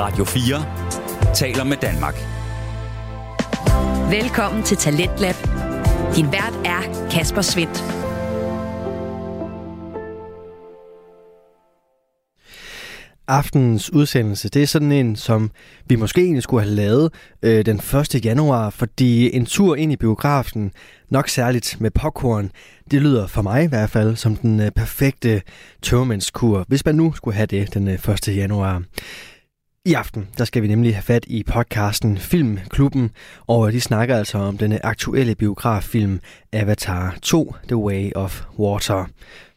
Radio 4 taler med Danmark. Velkommen til Talentlab. Din vært er Kasper Svendt. Aftenens udsendelse, det er sådan en, som vi måske egentlig skulle have lavet øh, den 1. januar, fordi en tur ind i biografen, nok særligt med popcorn, det lyder for mig i hvert fald som den øh, perfekte tørmændskur, hvis man nu skulle have det den øh, 1. januar. I aften, der skal vi nemlig have fat i podcasten Filmklubben, og de snakker altså om den aktuelle biograffilm Avatar 2, The Way of Water.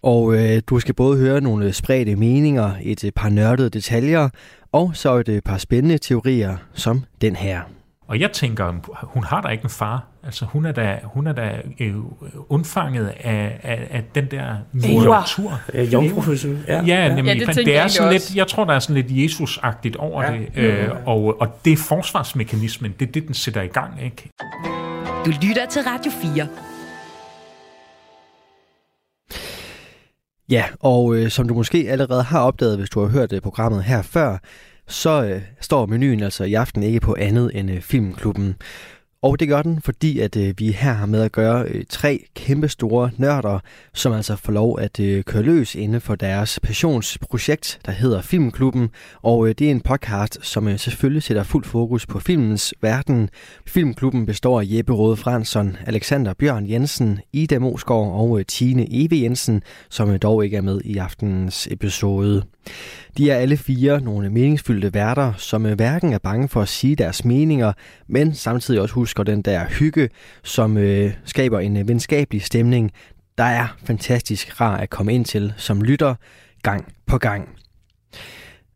Og øh, du skal både høre nogle spredte meninger, et par nørdede detaljer, og så et øh, par spændende teorier som den her. Og jeg tænker, hun har da ikke en far. Altså, hun er da, hun er da øh, undfanget af, af, af den der natur. Øh, Jomfrufødsel. Ja, ja, nemlig. Ja, det, det er sådan lidt, jeg tror, der er sådan lidt Jesus-agtigt over ja. det. Øh, og, og det er forsvarsmekanismen, det er det, den sætter i gang. Ikke? Du lytter til Radio 4. Ja, og øh, som du måske allerede har opdaget, hvis du har hørt øh, programmet her før, så øh, står menuen altså i aften ikke på andet end øh, Filmklubben. Og det gør den, fordi at øh, vi her har med at gøre øh, tre kæmpe store nørder, som altså får lov at øh, køre løs inden for deres passionsprojekt, der hedder Filmklubben. Og øh, det er en podcast, som øh, selvfølgelig sætter fuld fokus på filmens verden. Filmklubben består af Jeppe Rode Fransson, Alexander Bjørn Jensen, Ida Mosgaard og øh, Tine Eve Jensen, som øh, dog ikke er med i aftenens episode. De er alle fire nogle meningsfyldte værter, som øh, hverken er bange for at sige deres meninger, men samtidig også husker den der hygge, som øh, skaber en øh, venskabelig stemning, der er fantastisk rar at komme ind til som lytter gang på gang.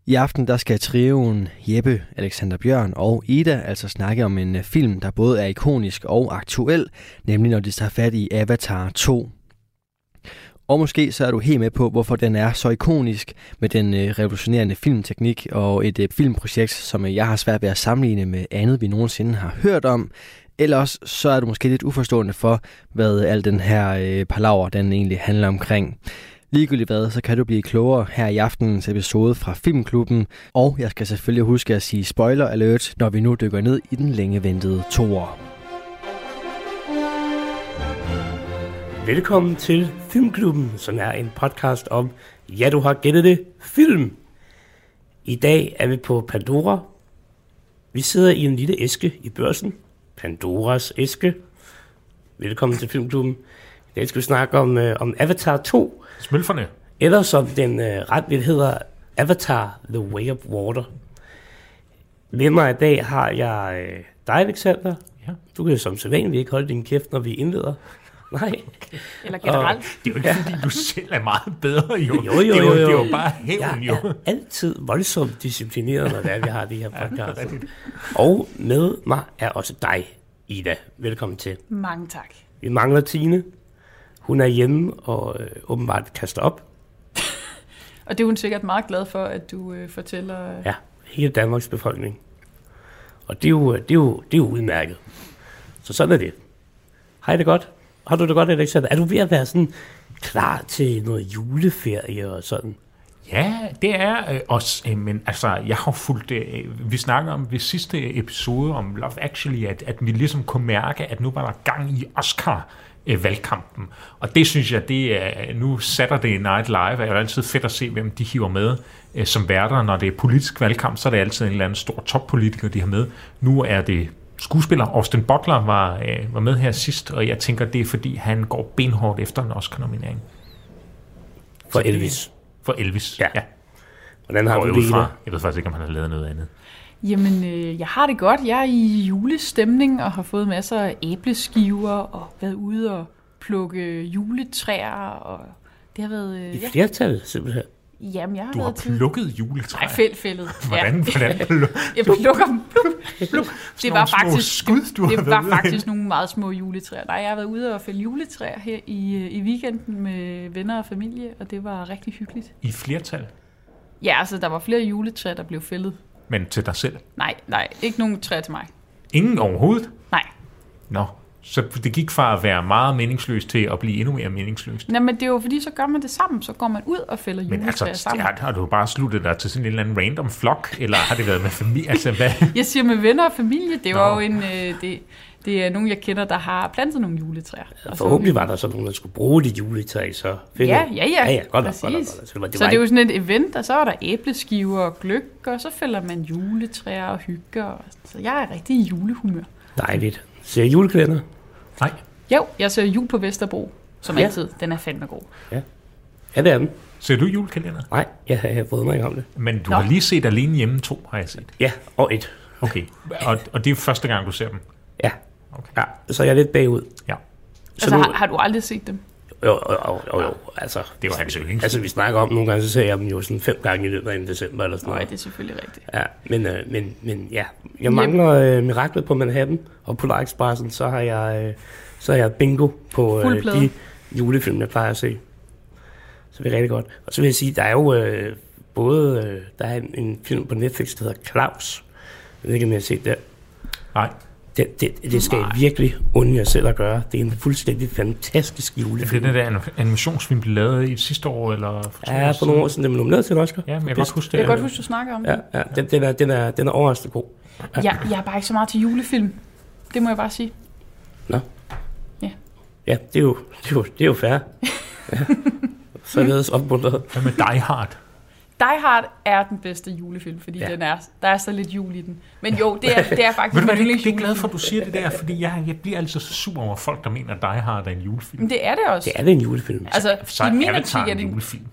I aften der skal trioen Jeppe, Alexander Bjørn og Ida altså snakke om en øh, film, der både er ikonisk og aktuel, nemlig når de tager fat i Avatar 2. Og måske så er du helt med på, hvorfor den er så ikonisk med den øh, revolutionerende filmteknik og et øh, filmprojekt, som øh, jeg har svært ved at sammenligne med andet, vi nogensinde har hørt om. Ellers så er du måske lidt uforstående for, hvad al den her øh, palaver den egentlig handler omkring. Ligegyldigt hvad, så kan du blive klogere her i aftenens episode fra Filmklubben, og jeg skal selvfølgelig huske at sige spoiler alert, når vi nu dykker ned i den længe ventede toer. Velkommen til Filmklubben, som er en podcast om, ja du har gættet det, film. I dag er vi på Pandora. Vi sidder i en lille æske i børsen. Pandoras æske. Velkommen til Filmklubben. I dag skal vi snakke om, uh, om Avatar 2. Smølferne. Eller som den uh, ret vildt hedder, Avatar The Way of Water. Med mig i dag har jeg uh, dig, Alexander. Ja. Du kan som sædvanligt ikke holde din kæft, når vi indleder. Nej. Eller generelt. Og det er jo ikke, fordi du selv er meget bedre, jo. Jo, jo, det, er jo, jo. det er jo bare hævn, jo. Jeg er altid voldsomt disciplineret, når det er, vi har de her podcasts. Ja, og med mig er også dig, Ida. Velkommen til. Mange tak. Vi mangler Tine. Hun er hjemme og øh, åbenbart kaster op. og det er hun sikkert meget glad for, at du øh, fortæller... Ja, hele Danmarks befolkning. Og det er, jo, det, er jo, det er jo udmærket. Så sådan er det. Hej det godt. Har du det godt, Alexander? Er du ved at være sådan klar til noget juleferie og sådan? Ja, det er øh, også, øh, men altså, jeg har fulgt, øh, vi snakker om ved sidste episode om Love Actually, at, at vi ligesom kunne mærke, at nu var der gang i Oscar øh, valgkampen. Og det synes jeg, det er, nu Saturday Night Live er jo altid fedt at se, hvem de hiver med øh, som værter. Når det er politisk valgkamp, så er det altid en eller anden stor toppolitiker, de har med. Nu er det skuespiller Austin Butler var, øh, var med her sidst, og jeg tænker, det er fordi, han går benhårdt efter en Oscar-nominering. For Elvis. For Elvis, ja. ja. Hvordan har du jeg det fra. Jeg ved faktisk ikke, om han har lavet noget andet. Jamen, øh, jeg har det godt. Jeg er i julestemning og har fået masser af æbleskiver og været ude og plukke juletræer. Og det har været... Øh, I flertal, simpelthen. Jamen, jeg har Du har plukket juletræ. Nej, fæld, fældet. Hvordan, hvordan pluk, Jeg plukker dem. Pluk, pluk. Det var faktisk, skud, du har det var faktisk nogle meget små juletræer. Nej, jeg har været ude og fælde juletræer her i, øh, i weekenden med venner og familie, og det var rigtig hyggeligt. I flertal, Ja, altså, der var flere juletræer, der blev fældet. men til dig selv. Nej, nej, ikke nogen træer til mig. Ingen overhovedet? Nej. Nå, Så det gik fra at være meget meningsløst til at blive endnu mere meningsløst. Nej, men det er jo fordi, så gør man det sammen. Så går man ud og fælder Men juletræer altså, sammen. har, har du bare sluttet dig til sådan en eller anden random flok, eller har det været med familie? Altså, hvad? Jeg siger med venner og familie. Det var Nå. jo en... Øh, det, det er nogen, jeg kender, der har plantet nogle juletræer. Så- Forhåbentlig var der så nogen, der skulle bruge dit juletræ, så. Ja, ja, ja. ja, ja godt nok, godt nok, godt nok. Så det var, det Så det er jo sådan et event, og så er der æbleskiver og gløk, og så fælder man juletræer og hygger. Så jeg er rigtig i julehumør. dejligt. Ser julekalender? Nej, Jo, jeg ser jul på Vesterbro, som Ja. altid. Den er fandme god. Ja, det er den. ser du julekalender? Nej, jeg har, fået mig ikke om det. Men du Nå. har lige set Alene Hjemme 2, har jeg set. Ja, og et. Okay, og, og det er første gang, du ser dem? Ja. Okay. ja, så er jeg lidt bagud. Ja, Så Altså, nu, har, har du aldrig set dem? Jo, jo, jo, jo, jo, altså, det var hans yndlings. altså, vi snakker om, nogle gange, så ser jeg dem jo sådan fem gange i løbet af en december eller sådan Nej, noget. det er selvfølgelig rigtigt. Ja, men, øh, men, men ja, jeg mangler øh, Miraklet på Manhattan og Polar Expressen, så har jeg, øh, så har jeg bingo på øh, de julefilm, jeg plejer at se. Så det er rigtig godt. Og så vil jeg sige, der er jo øh, både, øh, der er en, en film på Netflix, der hedder Klaus. Jeg ved ikke, om jeg har set det. Nej, Det, det, det skal jeg virkelig undre jer selv at gøre. Det er en fuldstændig fantastisk det er julefilm. den der anim- animationsfilm, blev lavet i sidste år, eller for Ja, år for nogle år siden, den var nomineret til en Oscar. Ja, men jeg kan godt huske det. Jeg kan godt huske, du snakker om det. Ja, ja den, den, er, den, er, den er overraskende god. Jeg, jeg er bare ikke så meget til julefilm. Det må jeg bare sige. Ja, det er jo, det er jo, det er jo fair. Ja. Således opmuntret. Hvad med Die Hard? Die Hard er den bedste julefilm, fordi Ja. den er, der er så lidt jul i den. Men jo, det er, det er faktisk Ved du hvad, min det, det er glad for, at du siger det der, fordi jeg, jeg bliver altid så sur over folk, der mener, at Die Hard er en julefilm. Men det er det også. Det er det en julefilm. Altså, Så i er min optik er en det... julefilm.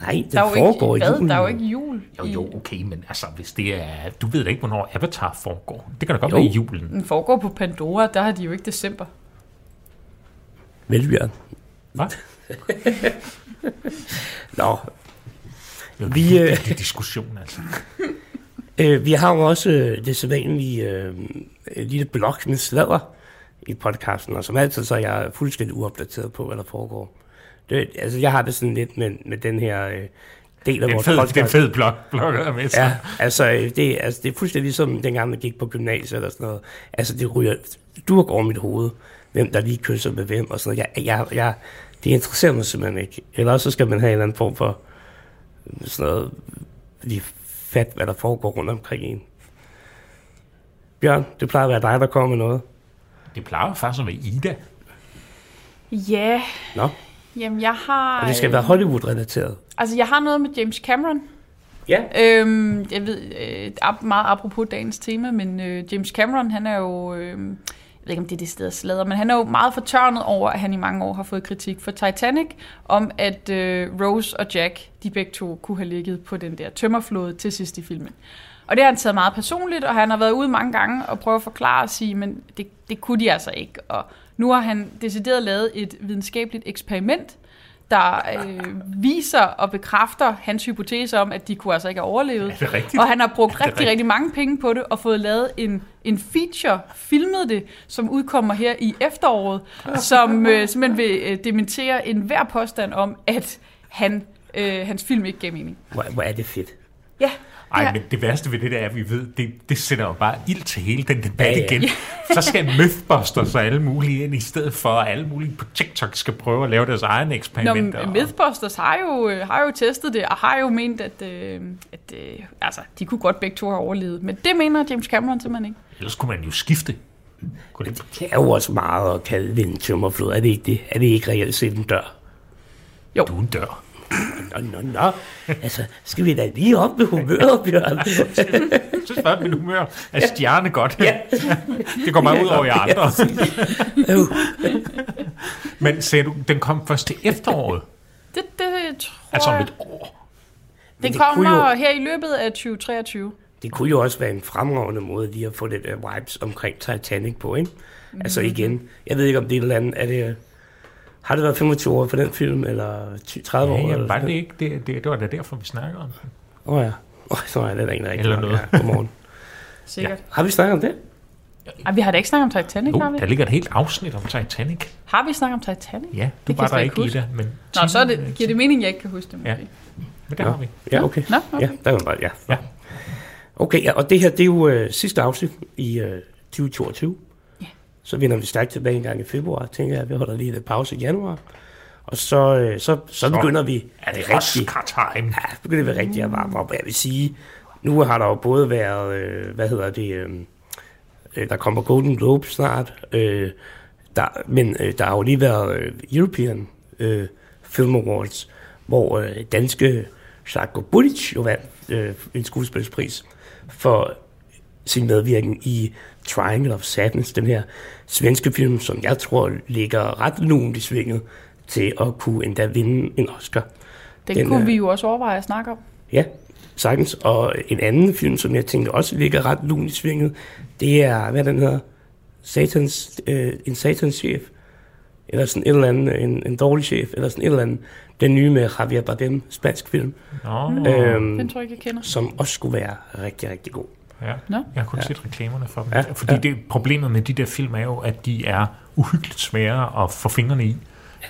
Nej, den Der er jo foregår ikke, i julen. Der er jo ikke jul. Jo, jo, okay, men altså, hvis det er... Du ved da ikke, hvornår Avatar foregår. Det kan da godt Jo. være i julen. Den foregår på Pandora, der har de jo ikke december. Vel, Bjørn. Hvad? Nå, Jo, Vi, vi, øh, det er diskussion, altså. øh, vi har jo også øh, det sædvanlige øh, lille blok med sladder i podcasten, og som altid så er jeg fuldstændig uopdateret på, hvad der foregår. Det, altså, jeg har det sådan lidt med, med den her øh, del af Det er vores fed, podcast. det er fed blok, blok der er med. Ja, altså øh, det, altså det er fuldstændig ligesom dengang man gik på gymnasiet eller sådan noget. Altså det ryger du over mit hoved, hvem der lige kysser med hvem og sådan noget. Jeg, jeg, jeg, det interesserer mig simpelthen ikke. Eller også så skal man have en eller anden form for sådan noget, lige fat, hvad der foregår rundt omkring en. Bjørn, det plejer at være dig, der kommer med noget. Det plejer jo faktisk at være Ida. Ja, Nå, jamen jeg har... og det skal øh, være Hollywood-relateret. Altså, jeg har noget med James Cameron. Ja. Øhm, jeg ved, øh, meget apropos dagens tema, men øh, James Cameron, han er jo... Øh, jeg ved ikke, om det er det sted slader, men han er jo meget fortørnet over, at han i mange år har fået kritik for Titanic, om at øh, Rose og Jack, de begge to kunne have ligget på den der tømmerflåde til sidst i filmen. Og det har han taget meget personligt, og han har været ude mange gange og prøvet at forklare og sige, men det, det kunne de altså ikke. Og nu har han decideret lavet et videnskabeligt eksperiment, der øh, viser og bekræfter hans hypotese om, at de kunne altså ikke have overlevet. Er det? Og han har brugt rigtig, rigtigt? rigtig mange penge på det, og fået lavet en, en feature, filmet det, som udkommer her i efteråret, som øh, simpelthen vil øh, dementere enhver påstand om, at han, øh, hans film ikke gav mening. Hvor, hvor er det fedt. Ja, Ej, Ja. men det værste ved det der er, at vi ved, det, det sætter jo bare ild til hele den debat Ja, ja, igen. Så skal Mythbusters og alle mulige ind, i stedet for at alle mulige på TikTok skal prøve at lave deres egne Nå, eksperimenter. og- Mythbusters har jo, øh, har jo testet det, og har jo ment, at, øh, at øh, altså, de kunne godt begge to have overlevet. Men det mener James Cameron simpelthen ikke. Ellers kunne man jo skifte. Det, Det er jo også meget at kalde det en tømmerflod. Er det ikke det? Er det ikke reelt set en dør? du er en dør. Nå, nå, nå. Altså, skal vi da lige op med humøret, Bjørn? Jeg bare, at min humør er stjerne godt. Ja. det går meget ud over jer andre. Øv. Men sagde du, den kom først til efteråret? Det, det tror Altså om jeg. et år? Den kommer jo- her i løbet af 2023. Det kunne jo også være en fremragende måde lige at få lidt uh, vibes omkring Titanic på, ikke? Altså igen, jeg ved ikke om det er et eller andet, er det, har det været 25 år for den film, eller 20, 30 år? Ja, eller ja, var det ikke? Det, det, det var da derfor, vi snakker om den. Åh oh, ja. Åh, oh, så er det da ikke rigtig Eller noget. Ja, godmorgen. Sikkert. Har vi snakket om det? Ej, vi har da ikke snakket om Titanic, har Jo, vi? der ligger et helt afsnit om Titanic. Har vi snakket om Titanic? Ja, du Det var der ikke ikke i huske. det, men... Nå, så er det, giver det mening, jeg ikke kan huske det. Ja. Men der Nå. har vi. Ja, okay. Nå, okay. Ja, der var bare, ja. Ja. Okay, ja, og det her, det er jo øh, sidste afsnit i øh, 2022. Så vender vi stærkt tilbage en gang i februar, tænker jeg. Vi holder lige lidt pause i januar. Og så, øh, så, så begynder vi Er det rigtig, Oscar time? ja, begynder vi rigtig at varme op. Jeg vil sige, nu har der jo både været, øh, hvad hedder det, øh, øh, der kommer Golden Globe snart, øh, der, men øh, der har jo lige været øh, European øh, Film Awards, hvor øh, danske Sarko Budic jo vandt øh, en skuespilspris for sin medvirken i Triangle of Sadness, den her svenske film, som jeg tror ligger ret lunt i svinget til at kunne endda vinde en Oscar. Den, Den kunne er- vi jo også overveje at snakke om. Ja, sagtens. Og en anden film, som jeg tænkte også ligger ret lunt i svinget, det er, hvad den hedder, Satans, øh, en satans chef, eller sådan et eller andet, en, en dårlig chef, eller sådan et eller andet. Den nye med Javier Bardem, spansk film, Nå, øhm, Den tror jeg ikke, jeg kender. som også skulle være rigtig, rigtig god. Ja. Nå. Jeg har kun set reklamerne for dem. Ja, Fordi ja. det, problemet med de der film er jo, at de er uhyggeligt svære at få fingrene i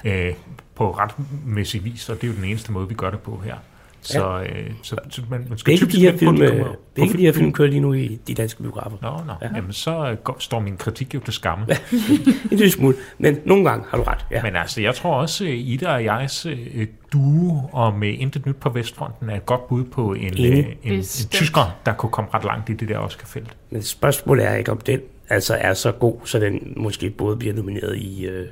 øh, på retmæssig vis, og det er jo den eneste måde, vi gør det på her. Så, øh, så, så man, man skal Begge typisk de her på, film, at de øh, på begge de her film. kører lige nu i de danske biografer. Nå, nå. Ja. Jamen, så øh, går- står min kritik jo til skamme. En lille smule, men nogle gange har du ret. Ja. Men altså, jeg tror også, at Ida og jegs øh, duo og med Intet Nyt på Vestfronten er et godt bud på en, øh, en, en Bestemt. tysker, der kunne komme ret langt i det der Oscar-felt. Men spørgsmålet er ikke, om den altså er så god, så den måske både bliver nomineret i, øh,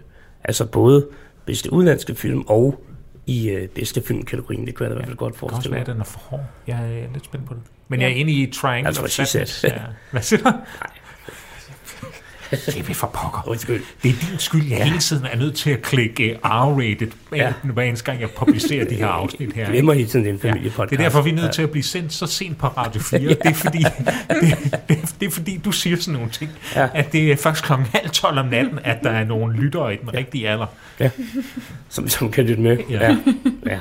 altså både bedste udenlandske film og i øh, bedste filmkategorien. Det kunne jeg da i hvert fald godt Det kan også forestille være, mig. at den er for hård. Jeg er lidt spændt på det. Men jeg er enig i Triangle Altså, hvad. Ja. Hvad siger du? Det er for pokker. Undskyld. Det er din skyld, jeg ja. hele tiden er nødt til at klikke uh, R-rated, Ja. ja. hver eneste gang jeg publicerer de her afsnit her. Glemmer hele tiden, det er en Ja, familiepodcast. det er derfor, vi er nødt til at blive sendt så sent på Radio 4. Det, er fordi, det, det, det er fordi, du siger sådan nogle ting, Ja. ja. at det er først klokken halv 12 om natten, at der er nogle lyttere i den rigtige alder. Som, som kan lytte med. Ja. Ja. ja.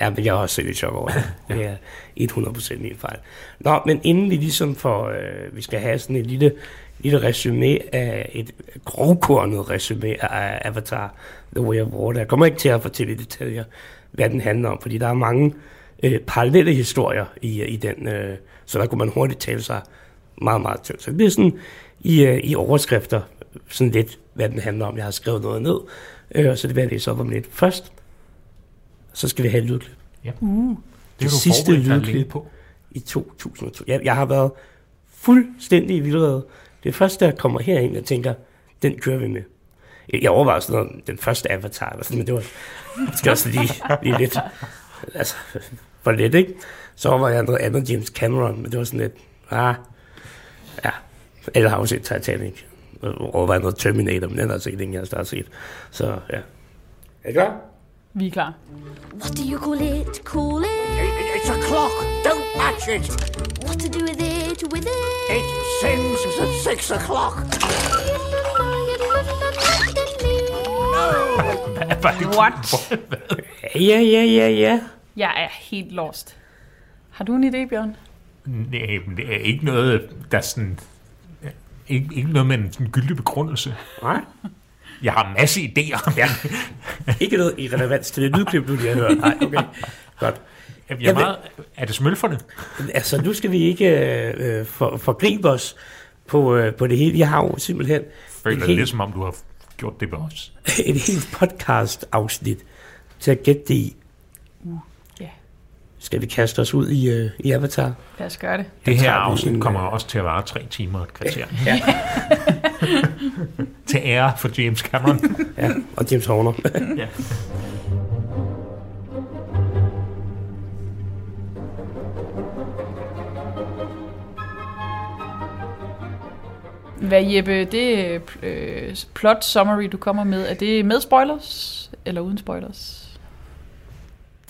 Ja, men jeg er også selv i chok over det. Det er 100% min fejl. Nå, men inden vi ligesom får, øh, vi skal have sådan et lille, lille resume af, et grovkornet resume af Avatar The Way of Water. Jeg kommer ikke til at fortælle i detaljer, hvad den handler om, fordi der er mange øh, parallelle historier i, i den, øh, så der kunne man hurtigt tale sig meget, meget tyndt. Så det bliver sådan i, øh, i overskrifter, sådan lidt, hvad den handler om. Jeg har skrevet noget ned, øh, så det vil jeg læse op om lidt. Først, så skal vi have et lydklip. Ja. Uh, Det, Det har sidste lydklip. på. i 2002. Jeg, jeg har været fuldstændig i vildrede. Det er først, da jeg kommer herind, jeg tænker, den kører vi med. Jeg overvejede sådan noget, den første Avatar, eller sådan, men det var måske også lige, lige lidt, altså, for lidt, ikke? Så overvejede jeg noget andet, James Cameron, men det var sådan lidt, ah, ja, alle har jo set Titanic, og overvejet noget Terminator, men den er altså ikke den, jeg har set. Så, ja. Er I klar? Vi er klar. What do you call it? Call it? It's a clock. Don't touch it. What to do with it? With it? It sings at six o'clock. Det? What? Ja, ja, ja, ja. Jeg er helt lost. Har du en idé, Bjørn? Nej, men det er ikke noget, der er sådan... Ikke, ikke noget med en sådan gyldig begrundelse. Nej. Jeg har en masse idéer. Ja. Ikke noget i relevans til det lydklip, du lige har hørt. Nej, okay. Godt. Jeg er, Jeg vil- meget, er det smølferne? Altså, nu skal vi ikke øh, for, forgribe os på, øh, på det hele. Jeg har jo simpelthen Føler et det helt, lidt som om, du har gjort det med os. et helt podcast-afsnit til at gætte det i. Ja. Skal vi kaste os ud i, øh, i Avatar? Lad os gøre det. Det her afsnit en, kommer øh, også til at vare tre timer et kvarter. til ære for James Cameron. Ja, og James Horner. ja. Hvad Jeppe, det øh, plot summary, du kommer med, er det med spoilers eller uden spoilers?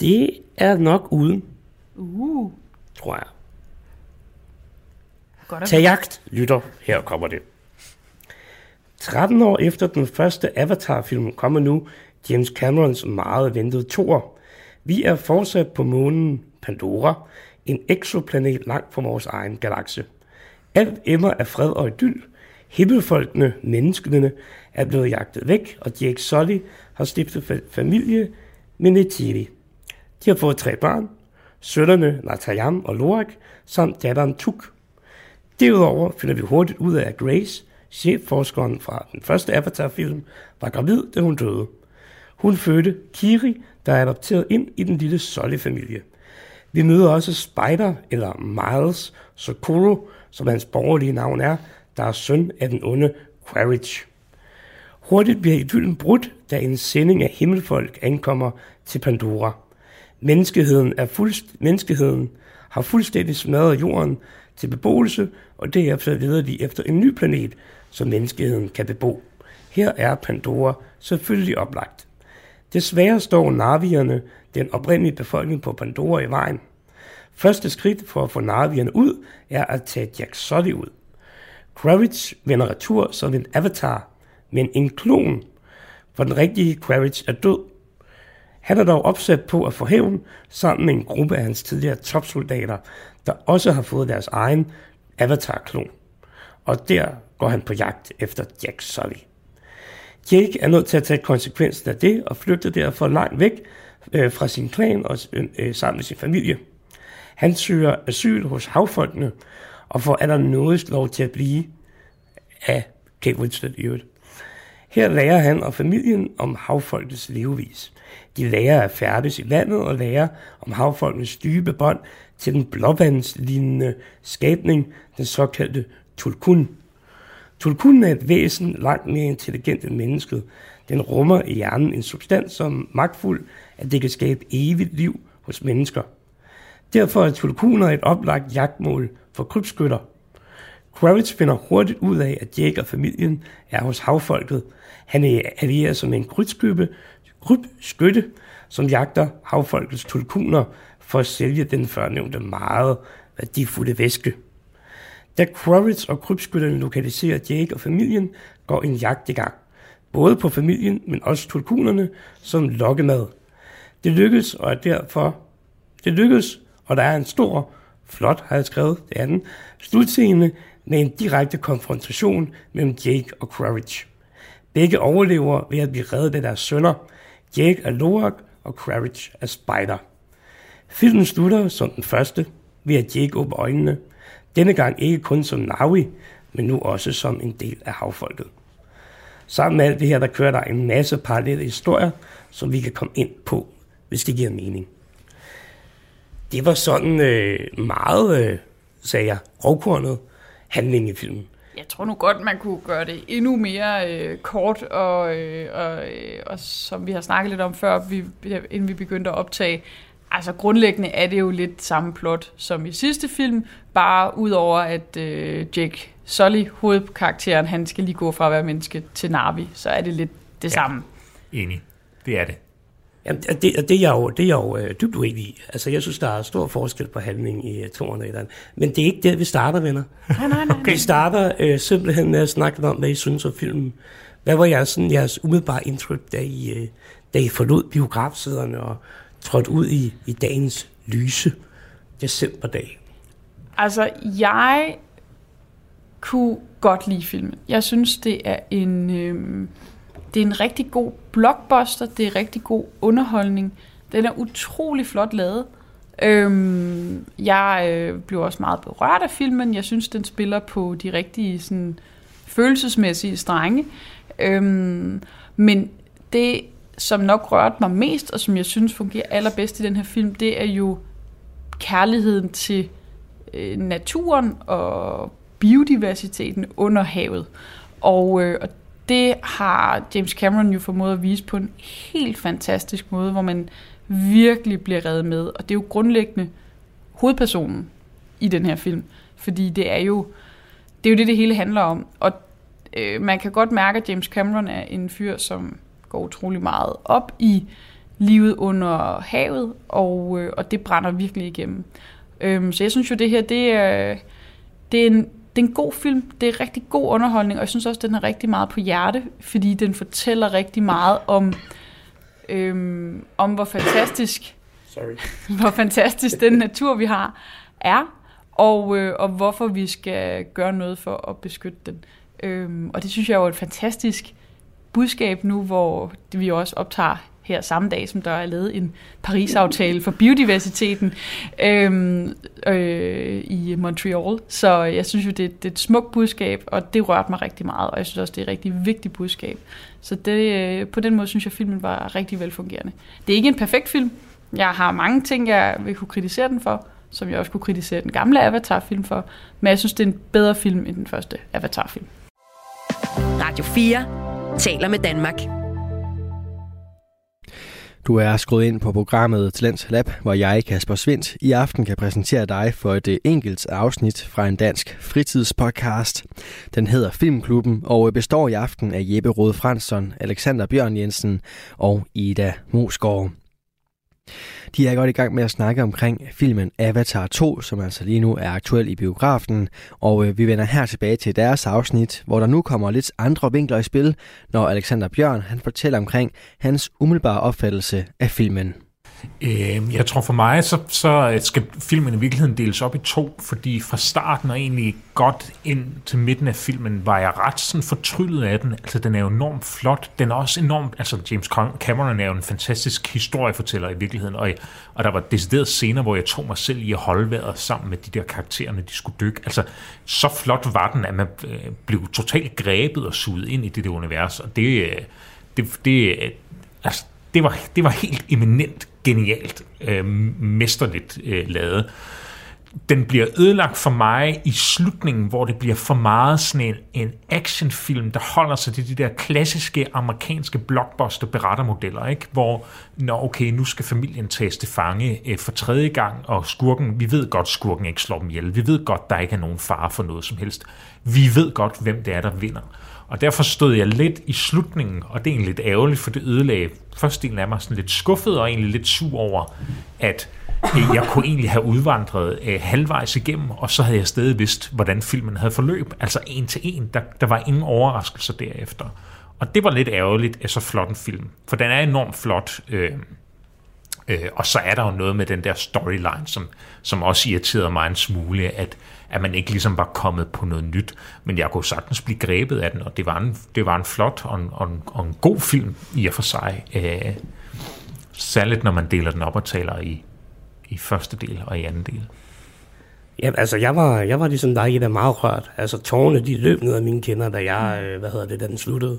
Det er nok uden, Uh, tror jeg. godt Tag jagt, lytter. Her kommer det. 13 år efter den første Avatar-film kommer nu James Camerons meget ventede toer. Vi er fortsat på månen Pandora, en exoplanet langt fra vores egen galakse. Alt emmer af fred og idyll. Himmelfolkene, menneskene, er blevet jagtet væk, og Jake Sully har stiftet fa- familie med Neytiri. De har fået tre børn, sønnerne Natayam og Lorak, samt datteren Tuk. Derudover finder vi hurtigt ud af, at Grace, chefforskeren fra den første Avatar-film, var gravid, da hun døde. Hun fødte Kiri, der er adopteret ind i den lille Solly-familie. Vi møder også Spider, eller Miles Socorro, som hans borgerlige navn er, der er søn af den onde Quaritch. Hurtigt bliver idyllen brudt, da en sending af himmelfolk ankommer til Pandora. Menneskeheden, er fuldst, menneskeheden har fuldstændig smadret jorden til beboelse, og derefter leder de efter en ny planet, som menneskeheden kan bebo. Her er Pandora selvfølgelig oplagt. Desværre står navierne, den oprindelige befolkning på Pandora, i vejen. Første skridt for at få navierne ud er at tage Jack Sully ud. Quaritch vender retur som en avatar, men en klon, for den rigtige Quaritch er død. Han er dog opsat på at få hævn sammen med en gruppe af hans tidligere topsoldater, der også har fået deres egen avatar-klon. Og der går han på jagt efter Jack Sully. Jake er nødt til at tage konsekvensen af det og flygter derfor langt væk øh, fra sin klan og øh, sammen med sin familie. Han søger asyl hos havfolkene og får allernådigst lov til at blive af Kate Winslet i øvrigt. Her lærer han og familien om havfolkets levevis. De lærer at færdes i vandet og lærer om havfolkenes dybe bånd til den blåvandslignende skabning, den såkaldte tulkun. Tulkun er et væsen langt mere intelligent end mennesket. Den rummer i hjernen en substans, som magtfuld, at det kan skabe evigt liv hos mennesker. Derfor er tulkuner et oplagt jagtmål for krybskytter. Kravitz finder hurtigt ud af, at Jake og familien er hos havfolket. Han er allieret som en krybskytte, krybskytte, som jagter havfolkets tulkuner for at sælge den førnævnte meget værdifulde væske. Da Kravitz og krybskytterne lokaliserer Jake og familien, går en jagt i gang. Både på familien, men også tulkunerne som lokkemad. Det lykkes, og er derfor det lykkes, og der er en stor, flot har jeg skrevet, det er den, slutscene med en direkte konfrontation mellem Jake og Quaritch. Begge overlever ved at blive reddet af deres sønner. Jake er Loak, og Quaritch er Spider. Filmen slutter som den første, ved at Jake åbner øjnene. Denne gang ikke kun som Navi, men nu også som en del af havfolket. Sammen med alt det her, der kører der en masse parallelle historier, som vi kan komme ind på, hvis det giver mening. Det var sådan øh, meget, øh, sagde jeg, rovkornet handling i filmen. Jeg tror nu godt, man kunne gøre det endnu mere øh, kort, og, øh, og, øh, og som vi har snakket lidt om før, vi, inden vi begyndte at optage, altså grundlæggende er det jo lidt samme plot som i sidste film, bare udover at øh, Jake Sully, hovedkarakteren, han skal lige gå fra at være menneske til Navi, så er det lidt det ja. samme. Enig. Det er det. Jamen, det, det, er jeg jo, det er jeg jo øh, dybt uenig i. Altså, jeg synes, der er stor forskel på handling i uh, toerne og Men det er ikke der, vi starter, venner. Nej, nej, nej. Okay. Vi starter øh, simpelthen med at snakke om, hvad I synes om filmen. Hvad var jeres, sådan, jeres umiddelbare indtryk, da I, øh, da I forlod biografsæderne og trådte ud i, i dagens lyse decemberdag? Altså, jeg kunne godt lide filmen. Jeg synes, det er en... Øh det er en rigtig god blockbuster, det er rigtig god underholdning. Den er utrolig flot lavet. Øhm, jeg øh, blev også meget berørt af filmen. Jeg synes, den spiller på de rigtige sådan, følelsesmæssige strenge. Øhm, men det, som nok rørte mig mest, og som jeg synes fungerer allerbedst i den her film, det er jo kærligheden til øh, naturen og biodiversiteten under havet. Og, øh, og det har James Cameron jo formået at vise på en helt fantastisk måde, hvor man virkelig bliver reddet med. Og det er jo grundlæggende hovedpersonen i den her film. Fordi det er jo det, er jo det, det hele handler om. Og øh, man kan godt mærke, at James Cameron er en fyr, som går utrolig meget op i livet under havet, og, øh, og det brænder virkelig igennem. Øhm, så jeg synes jo, det her, det er, det er en det er en god film, det er rigtig god underholdning, og jeg synes også, den er rigtig meget på hjerte, fordi den fortæller rigtig meget om, øhm, om hvor fantastisk, Sorry. hvor fantastisk den natur, vi har, er, og, øh, og hvorfor vi skal gøre noget for at beskytte den. Øhm, og det synes jeg er jo et fantastisk budskab nu, hvor vi også optager her samme dag, som der er lavet en Paris-aftale for biodiversiteten øh, øh, i Montreal. Så jeg synes jo, det, det er et smukt budskab, og det rørte mig rigtig meget, og jeg synes også, det er et rigtig vigtigt budskab. Så det, øh, på den måde synes jeg, filmen var rigtig velfungerende. Det er ikke en perfekt film. Jeg har mange ting, jeg vil kunne kritisere den for, som jeg også kunne kritisere den gamle Avatar-film for, men jeg synes, det er en bedre film end den første Avatar-film. Radio 4 taler med Danmark. Du er skruet ind på programmet Talents Lab, hvor jeg, Kasper Svindt, i aften kan præsentere dig for et øh, enkelt afsnit fra en dansk fritidspodcast. Den hedder Filmklubben og øh, består i aften af Jeppe Rode Fransson, Alexander Bjørn Jensen og Ida Mosgaard. De er godt i gang med at snakke omkring filmen Avatar 2, som altså lige nu er aktuel i biografen, og øh, vi vender her tilbage til deres afsnit, hvor der nu kommer lidt andre vinkler i spil, når Alexander Bjørn han fortæller omkring hans umiddelbare opfattelse af filmen. Øh, jeg tror for mig, så, så skal filmen i virkeligheden deles op i to, fordi fra starten og egentlig godt ind til midten af filmen, var jeg ret sådan fortryllet af den. Altså, den er jo enormt flot. Den er også enormt... Altså, James Cameron er jo en fantastisk historiefortæller i virkeligheden, og, og der var decideret scener, hvor jeg tog mig selv i at holde vejret sammen med de der karakterer, når de skulle dykke. Altså, så flot var den, at man øh, blev totalt grebet og suget ind i det der univers, og det... Øh, det, det øh, altså, det var, det var helt eminent genialt, øh, mesterligt øh, lavet. Den bliver ødelagt for mig i slutningen, hvor det bliver for meget sådan en, en actionfilm, der holder sig til de der klassiske amerikanske blockbuster berettermodeller, ikke? hvor når okay, nu skal familien tages til fange øh, for tredje gang, og skurken, vi ved godt, skurken ikke slår dem ihjel. Vi ved godt, der ikke er nogen fare for noget som helst. Vi ved godt, hvem det er, der vinder. Og derfor stod jeg lidt i slutningen, og det er egentlig lidt ærgerligt, for det ødelagde først del af mig sådan lidt skuffet og egentlig lidt sur over, at øh, jeg kunne egentlig have udvandret øh, halvvejs igennem, og så havde jeg stadig vidst, hvordan filmen havde forløb. Altså en til en. Der, der var ingen overraskelser derefter. Og det var lidt ærgerligt af så flot en film. For den er enormt flot. Øh, øh, og så er der jo noget med den der storyline, som, som også irriterede mig en smule, at at man ikke ligesom var kommet på noget nyt. Men jeg kunne sagtens blive grebet af den, og det var en, det var en flot og en, og en, og en god film i og for sig. Øh, særligt når man deler den op og taler i, i første del og i anden del. Ja, altså jeg var, jeg var ligesom dig, der meget rørt. Altså tårne, de løb ned af mine kinder, da jeg, øh, hvad hedder det, da den sluttede.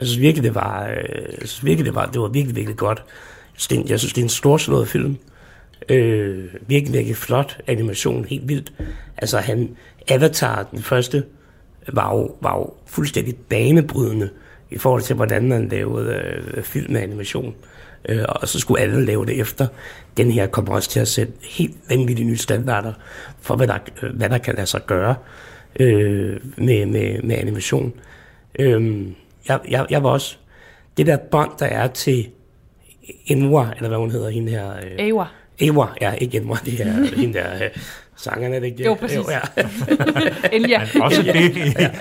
Jeg synes virkelig, det var, øh, jeg synes virkelig, det var, det var virkelig, virkelig godt. Jeg synes, det er en storslået film. Øh, virkelig, virkelig flot animation, helt vildt. Altså han, Avatar, den første, var jo, var jo fuldstændig banebrydende i forhold til, hvordan man lavede øh, film med animation. Øh, og så skulle alle lave det efter. Den her kommer også til at sætte helt vanvittige nye standarder for, hvad der, øh, hvad der kan lade sig gøre øh, med, med, med animation. Øh, jeg, jeg, jeg var også... Det der bånd, der er til Enwa, eller hvad hun hedder, hende her... Øh, Ewa. Ewa, ja, ikke Enwa, det er hende der... Øh, sangerne, er det ikke det? Jo, præcis. Jo, ja. Elia. Men også det,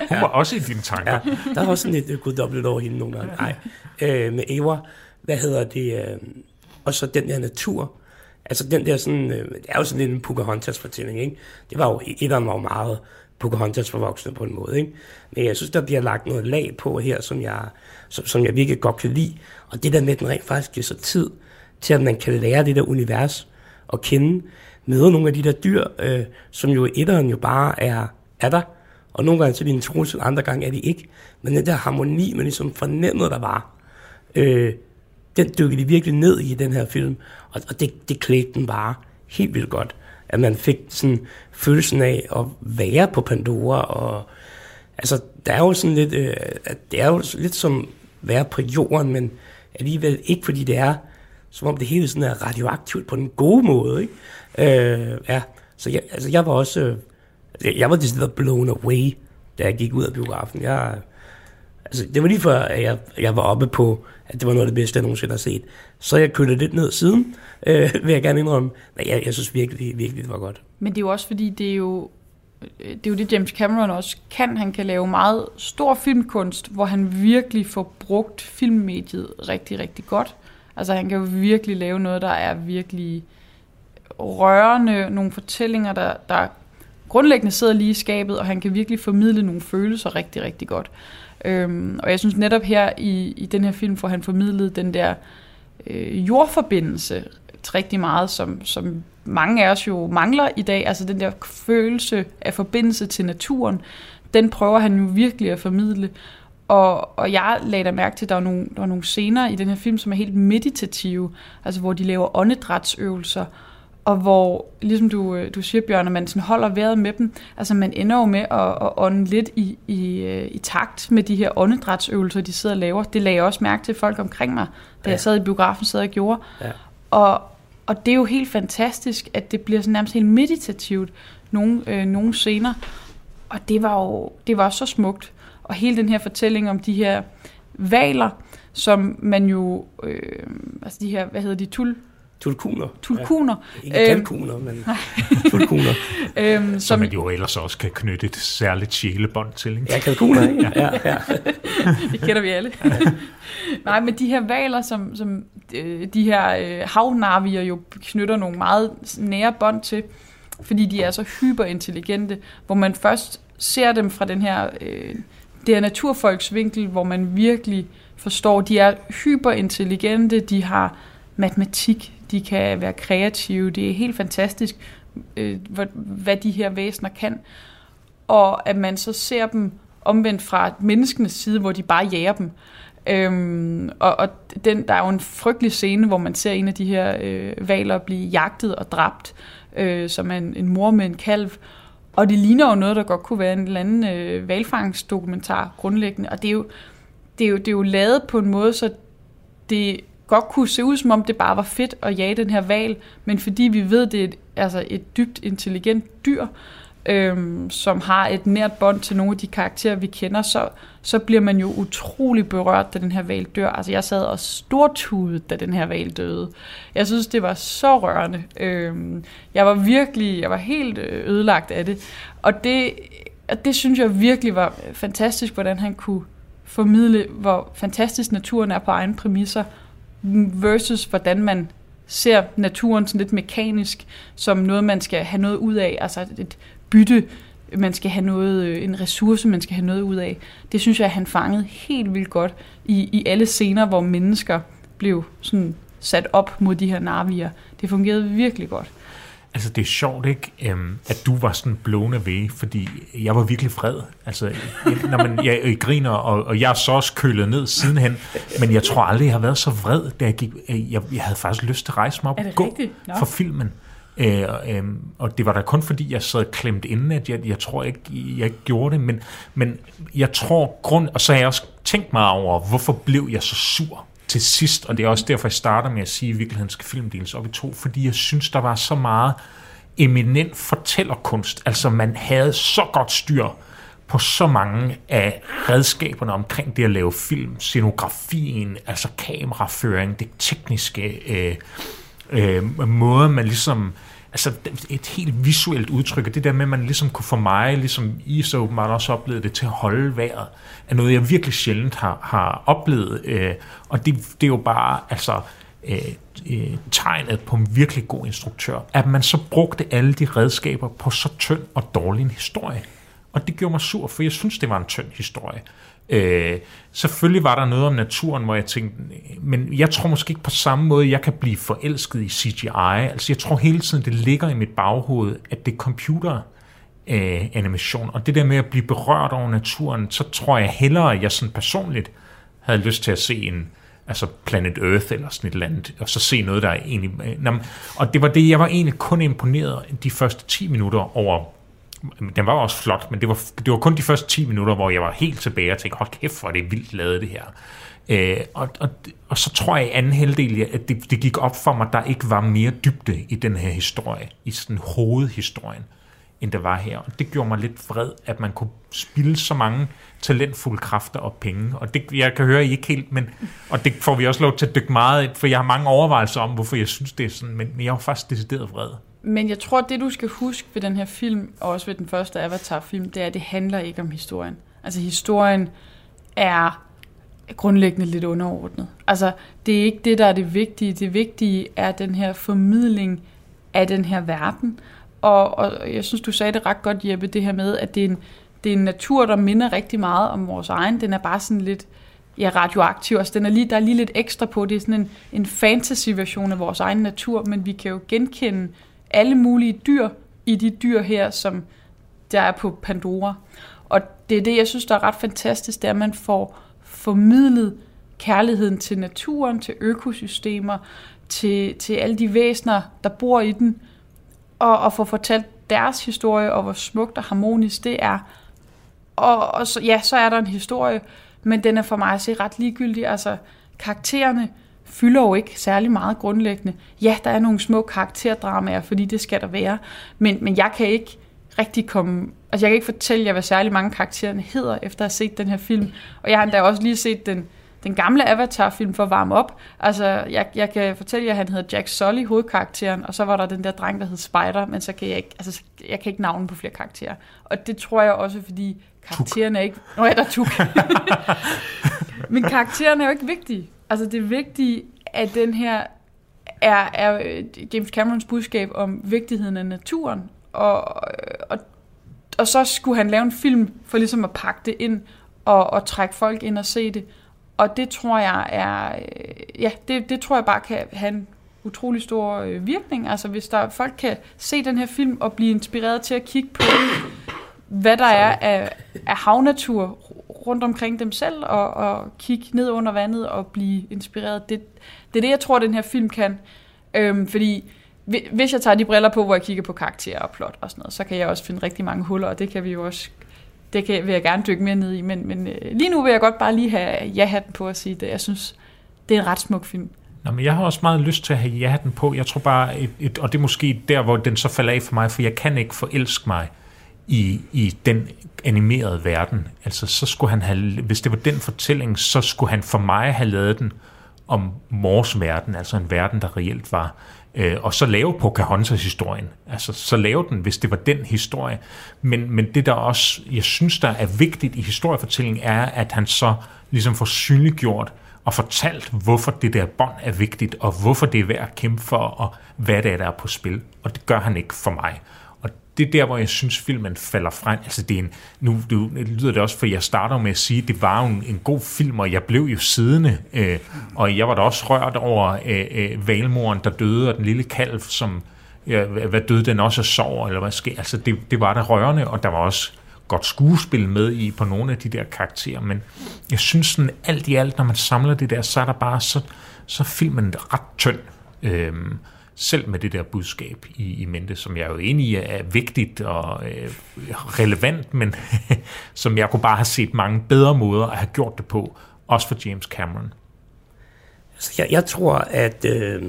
hun var også i dine tanker. Ja, der er også sådan lidt guddobbelt over hende nogle gange. Nej, øh, med Ewa, hvad hedder det, øh, og så den der natur, altså den der sådan, øh, det er jo sådan lidt en Pocahontas-fortælling, ikke? Det var jo, etteren var jo meget Pocahontas for voksne på en måde, ikke? Men jeg synes, der bliver lagt noget lag på her, som jeg, som, som jeg virkelig godt kan lide, og det der med, at den rent faktisk giver sig tid til, at man kan lære det der univers at kende, møde nogle af de der dyr, øh, som jo etteren jo bare er, er der, og nogle gange så er de en trussel, andre gange er de ikke. Men den der harmoni, man ligesom fornemmede, der var, øh, den dykkede de virkelig ned i den her film, og, og det, det klædte den bare helt vildt godt. At man fik sådan følelsen af at være på Pandora, og altså, der er jo sådan lidt, øh, at det er jo lidt som være på jorden, men alligevel ikke, fordi det er, som om det hele sådan er radioaktivt på den gode måde, ikke? Øh, ja, så jeg, altså jeg var også, øh, jeg var decideret blown away, da jeg gik ud af biografen. Jeg, altså det var lige før, at jeg, jeg var oppe på, at det var noget af det bedste, jeg nogensinde har set. Så jeg kørte lidt ned siden, øh, vil jeg gerne indrømme. Men jeg, jeg synes virkelig, virkelig, det var godt. Men det er jo også fordi, det er jo, øh, det er jo det, James Cameron også kan. Han kan lave meget stor filmkunst, hvor han virkelig får brugt filmmediet rigtig, rigtig godt. Altså han kan jo virkelig lave noget, der er virkelig rørende, nogle fortællinger, der, der grundlæggende sidder lige i skabet, og han kan virkelig formidle nogle følelser rigtig, rigtig godt. Øhm, og jeg synes netop her i, i den her film, får han formidlet den der øh, jordforbindelse rigtig meget, som, som mange af os jo mangler i dag. Altså den der følelse af forbindelse til naturen, den prøver han jo virkelig at formidle. Og, og jeg lagde da mærke til, at der var, nogle, der var nogle scener i den her film, som er helt meditative, altså hvor de laver åndedrætsøvelser, og hvor, ligesom du, øh, du siger, Bjørn, at man sådan holder vejret med dem, altså man ender jo med at, at ånde lidt i, i, øh, i takt med de her åndedrætsøvelser, de sidder og laver. Det lagde jeg også mærke til folk omkring mig, da ja. jeg sad i biografen, sad og gjorde. Ja. Og, og det er jo helt fantastisk, at det bliver sådan nærmest helt meditativt, nogle, øh, nogle scener. Og det var jo det var så smukt. Og hele den her fortælling om de her valer, som man jo, øh, altså de her, hvad hedder de, tul, Tulkuner. tulkuner, Ja. Ikke Øhm, kalkuner, men tulkuner. øhm, Som som, man jo ellers også kan knytte et særligt sjælebånd til. Ikke? Ja, kalkuner, ikke? Ja, ja. det kender vi alle. Nej, men de her valer, som, som øh, de her øh, havnarvier jo knytter nogle meget nære bånd til, fordi de er så hyperintelligente, hvor man først ser dem fra den her, øh, det er naturfolksvinkel, hvor man virkelig forstår, de er hyperintelligente, de har matematik, de kan være kreative, det er helt fantastisk, øh, hvad, de her væsener kan. Og at man så ser dem omvendt fra menneskenes side, hvor de bare jager dem. Øhm, og og den, der er jo en frygtelig scene, hvor man ser en af de her øh, valer blive jagtet og dræbt, øh, som en, en mor med en kalv. Og det ligner jo noget, der godt kunne være en eller anden øh, valfangsdokumentar grundlæggende. Og det er, jo, det, er jo, det er jo lavet på en måde, så det godt kunne se ud, som om det bare var fedt at jage den her val, men fordi vi ved, det er et, altså et dybt intelligent dyr, øhm, som har et nært bånd til nogle af de karakterer, vi kender, så, så bliver man jo utrolig berørt, da den her val dør. Altså jeg sad og stortudet, da den her val døde. Jeg synes, det var så rørende. Øhm, jeg var virkelig, jeg var helt øh, ødelagt af det. Og det, og det synes jeg virkelig var fantastisk, hvordan han kunne formidle, hvor fantastisk naturen er på egne præmisser, versus hvordan man ser naturen sådan lidt mekanisk, som noget, man skal have noget ud af, altså et bytte, man skal have noget, øh, en ressource, man skal have noget ud af. Det synes jeg, at han fangede helt vildt godt i, i alle scener, hvor mennesker blev sådan sat op mod de her narvier. Det fungerede virkelig godt. Altså, det er sjovt, ikke, øhm, at du var sådan blown away, fordi jeg var virkelig vred. Altså, jeg, når man, jeg, jeg griner, og, og jeg er så også kølet ned sidenhen, men jeg tror aldrig, jeg har været så vred, da jeg gik. Jeg, jeg havde faktisk lyst til at rejse mig op og gå rigtigt? Nå. for filmen. Øh, og, øhm, og det var da kun fordi, jeg sad klemt inden, at jeg, jeg tror ikke, jeg ikke gjorde det, men, men jeg tror grund, og så har jeg også tænkt mig over, hvorfor blev jeg så sur til sidst, og det er også derfor, jeg starter med at sige, at i virkeligheden skal film deles op i to, fordi jeg synes, der var så meget eminent fortællerkunst. Altså, man havde så godt styr på så mange af redskaberne omkring det at lave film, scenografien, altså kameraføring, det tekniske, øh, øh, måder, man ligesom, altså et helt visuelt udtryk, og det der med, at man ligesom kunne få mig, ligesom I så åbenbart også oplevede det, til at holde vejret, er noget, jeg virkelig sjældent har, har oplevet, øh, og det, det er jo bare, altså, øh, øh, tegnet på en virkelig god instruktør, at man så brugte alle de redskaber på så tynd og dårlig en historie. Og det gjorde mig sur, for jeg synes, det var en tynd historie. Øh, selvfølgelig var der noget om naturen, hvor jeg tænkte, men jeg tror måske ikke på samme måde, jeg kan blive forelsket i CGI. Altså jeg tror hele tiden, det ligger i mit baghoved, at det er computer øh, animation. Og det der med at blive berørt over naturen, så tror jeg hellere, at jeg sådan personligt havde lyst til at se en altså Planet Earth eller sådan et eller andet, og så se noget, der er egentlig... Og det var det, jeg var egentlig kun imponeret de første 10 minutter over den var også flot, men det var, det var kun de første 10 minutter, hvor jeg var helt tilbage og tænkte, hold kæft, hvor er det vildt lavet det her. Øh, og, og, og så tror jeg i anden halvdel, at det, det gik op for mig, at der ikke var mere dybde i den her historie, i sådan hovedhistorien, end der var her. Og det gjorde mig lidt vred, at man kunne spille så mange talentfulde kræfter og penge. Og det, jeg kan høre, at I ikke helt, men, og det får vi også lov til at dykke meget, ind, for jeg har mange overvejelser om, hvorfor jeg synes, det er sådan, men, men jeg var faktisk decideret vred. Men jeg tror, det du skal huske ved den her film, og også ved den første Avatar-film, det er, at det handler ikke om historien. Altså historien er grundlæggende lidt underordnet. Altså det er ikke det, der er det vigtige. Det vigtige er den her formidling af den her verden. Og, og jeg synes, du sagde det ret godt, Jeppe, det her med, at det er en, det er en natur, der minder rigtig meget om vores egen. Den er bare sådan lidt ja, radioaktiv. Altså, den er lige, der er lige lidt ekstra på. Det er sådan en, en fantasy-version af vores egen natur, men vi kan jo genkende alle mulige dyr i de dyr her, som der er på Pandora. Og det er det, jeg synes, der er ret fantastisk, det er, at man får formidlet kærligheden til naturen, til økosystemer, til, til alle de væsener, der bor i den, og, og få fortalt deres historie, og hvor smukt og harmonisk det er. Og, og så, ja, så er der en historie, men den er for mig at se ret ligegyldig. Altså, karaktererne fylder jo ikke særlig meget grundlæggende. Ja, der er nogle små karakterdramaer, fordi det skal der være, men, men jeg kan ikke rigtig komme... Altså, jeg kan ikke fortælle jer, hvad særlig mange karaktererne hedder, efter at have set den her film. Og jeg har endda også lige set den, den gamle Avatar-film for at varme op. Altså, jeg, jeg kan fortælle jer, at han hedder Jack Sully, hovedkarakteren, og så var der den der dreng, der hed Spider, men så kan jeg ikke, altså, jeg kan ikke navne på flere karakterer. Og det tror jeg også, fordi karaktererne er ikke... Nå ja, der er tuk. men karaktererne er jo ikke vigtige. Altså, det er vigtigt, at den her er, er øh, James Camerons budskab om vigtigheden af naturen, og, og, og så skulle han lave en film for ligesom at pakke det ind og, og trække folk ind og se det. Og det tror jeg er, øh, ja, det, det tror jeg bare kan have en utrolig stor øh, virkning. Altså hvis der folk kan se den her film og blive inspireret til at kigge på, hvad der er af, af havnatur rundt omkring dem selv, og, og kigge ned under vandet og blive inspireret. Det, det er det, jeg tror, den her film kan. Øhm, fordi hvis jeg tager de briller på, hvor jeg kigger på karakterer og plot og sådan noget, så kan jeg også finde rigtig mange huller, og det kan vi jo også det kan, vil jeg gerne dykke mere ned i, men, men øh, lige nu vil jeg godt bare lige have ja-hatten på at sige det. Jeg synes, det er en ret smuk film. Nå, men jeg har også meget lyst til at have ja-hatten på. Jeg tror bare, et, et, og det er måske der, hvor den så falder af for mig, for jeg kan ikke forelske mig i, i den animerede verden. Altså, så skulle han have, hvis det var den fortælling, så skulle han for mig have lavet den om Mors verden, altså en verden, der reelt var øh, og så lave Pocahontas-historien. Altså, så lave den, hvis det var den historie. Men, men det, der også, jeg synes, der er vigtigt i historiefortællingen, er, at han så ligesom får synliggjort og fortalt, hvorfor det der bånd er vigtigt, og hvorfor det er værd at kæmpe for, og hvad det er, der er på spil. Og det gør han ikke for mig det er der, hvor jeg synes, filmen falder frem. Altså, det er en, nu det lyder det også, for jeg starter med at sige, at det var jo en, en god film, og jeg blev jo siddende, øh, og jeg var da også rørt over øh, øh, valmoren, der døde, og den lille kalv, som, ja, hvad døde den også af sorg, eller hvad sker. Altså, det, det var da rørende, og der var også godt skuespil med i på nogle af de der karakterer, men jeg synes sådan alt i alt, når man samler det der, så er der bare, så, så er filmen ret tynd. Øh, selv med det der budskab i, i mente, som jeg er jo enig i er vigtigt og øh, relevant, men som jeg kunne bare have set mange bedre måder at have gjort det på, også for James Cameron. Altså, jeg, jeg tror, at... Øh,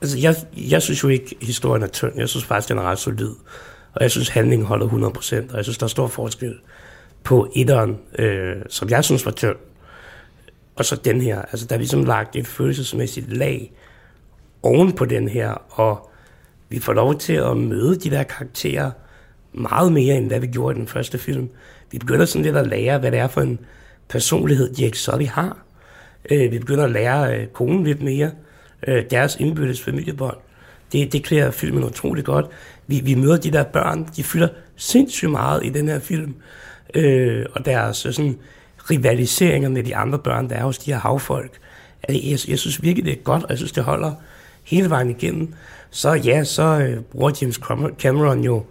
altså, jeg, jeg synes jo ikke, at historien er tynd. Jeg synes faktisk, den er ret solid. Og jeg synes, handlingen holder 100%. Og jeg synes, der er stor forskel på etteren, øh, som jeg synes var tynd, og så den her. Altså, der er ligesom lagt et følelsesmæssigt lag oven på den her, og vi får lov til at møde de der karakterer meget mere, end hvad vi gjorde i den første film. Vi begynder sådan lidt at lære, hvad det er for en personlighed, Jack Sully har. Øh, vi begynder at lære øh, konen lidt mere, øh, deres indbyrdes familiebånd. Det, det klæder filmen utroligt godt. Vi, vi møder de der børn, de fylder sindssygt meget i den her film, øh, og deres sådan, rivaliseringer med de andre børn, der er hos de her havfolk. Altså, jeg, jeg synes virkelig, det er godt, og jeg synes, det holder hele vejen igennem, så ja, så øh, bruger James Cameron jo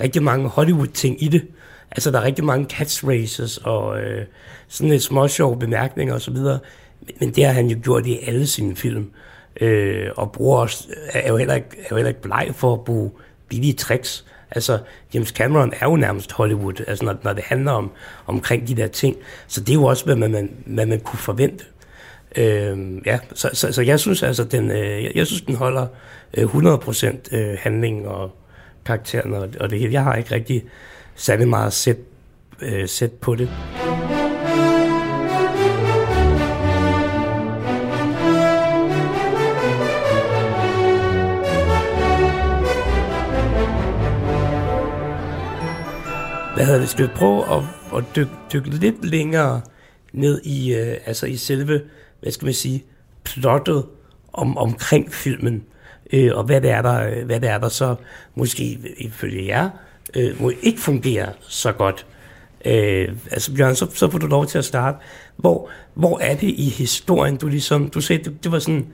rigtig mange Hollywood-ting i det. Altså, der er rigtig mange catchphrases og øh, sådan lidt småsjove bemærkninger osv., men, men det har han jo gjort i alle sine film. Øh, og bruger også, er, jo heller ikke, er jo heller ikke bleg for at bruge billige tricks. Altså, James Cameron er jo nærmest Hollywood, altså når, når det handler om omkring de der ting. Så det er jo også, hvad man, hvad man kunne forvente. Øh, ja, så, så, så jeg synes altså, den, øh, jeg, jeg synes, den holder øh, 100% øh, handling og karakteren og, og det hele. Jeg har ikke rigtig særlig meget sæt, øh, sæt på det. Hvad hedder det? Skal vi prøve at, at dykke, dykke lidt længere ned i, øh, altså i selve hvad skal man sige, plottet om, omkring filmen, øh, og hvad det, er der, øh, hvad det er, der så måske ifølge jer øh, må ikke fungere så godt. Øh, altså Bjørn, så, så får du lov til at starte. Hvor, hvor er det i historien, du ligesom, du sagde, det, det var sådan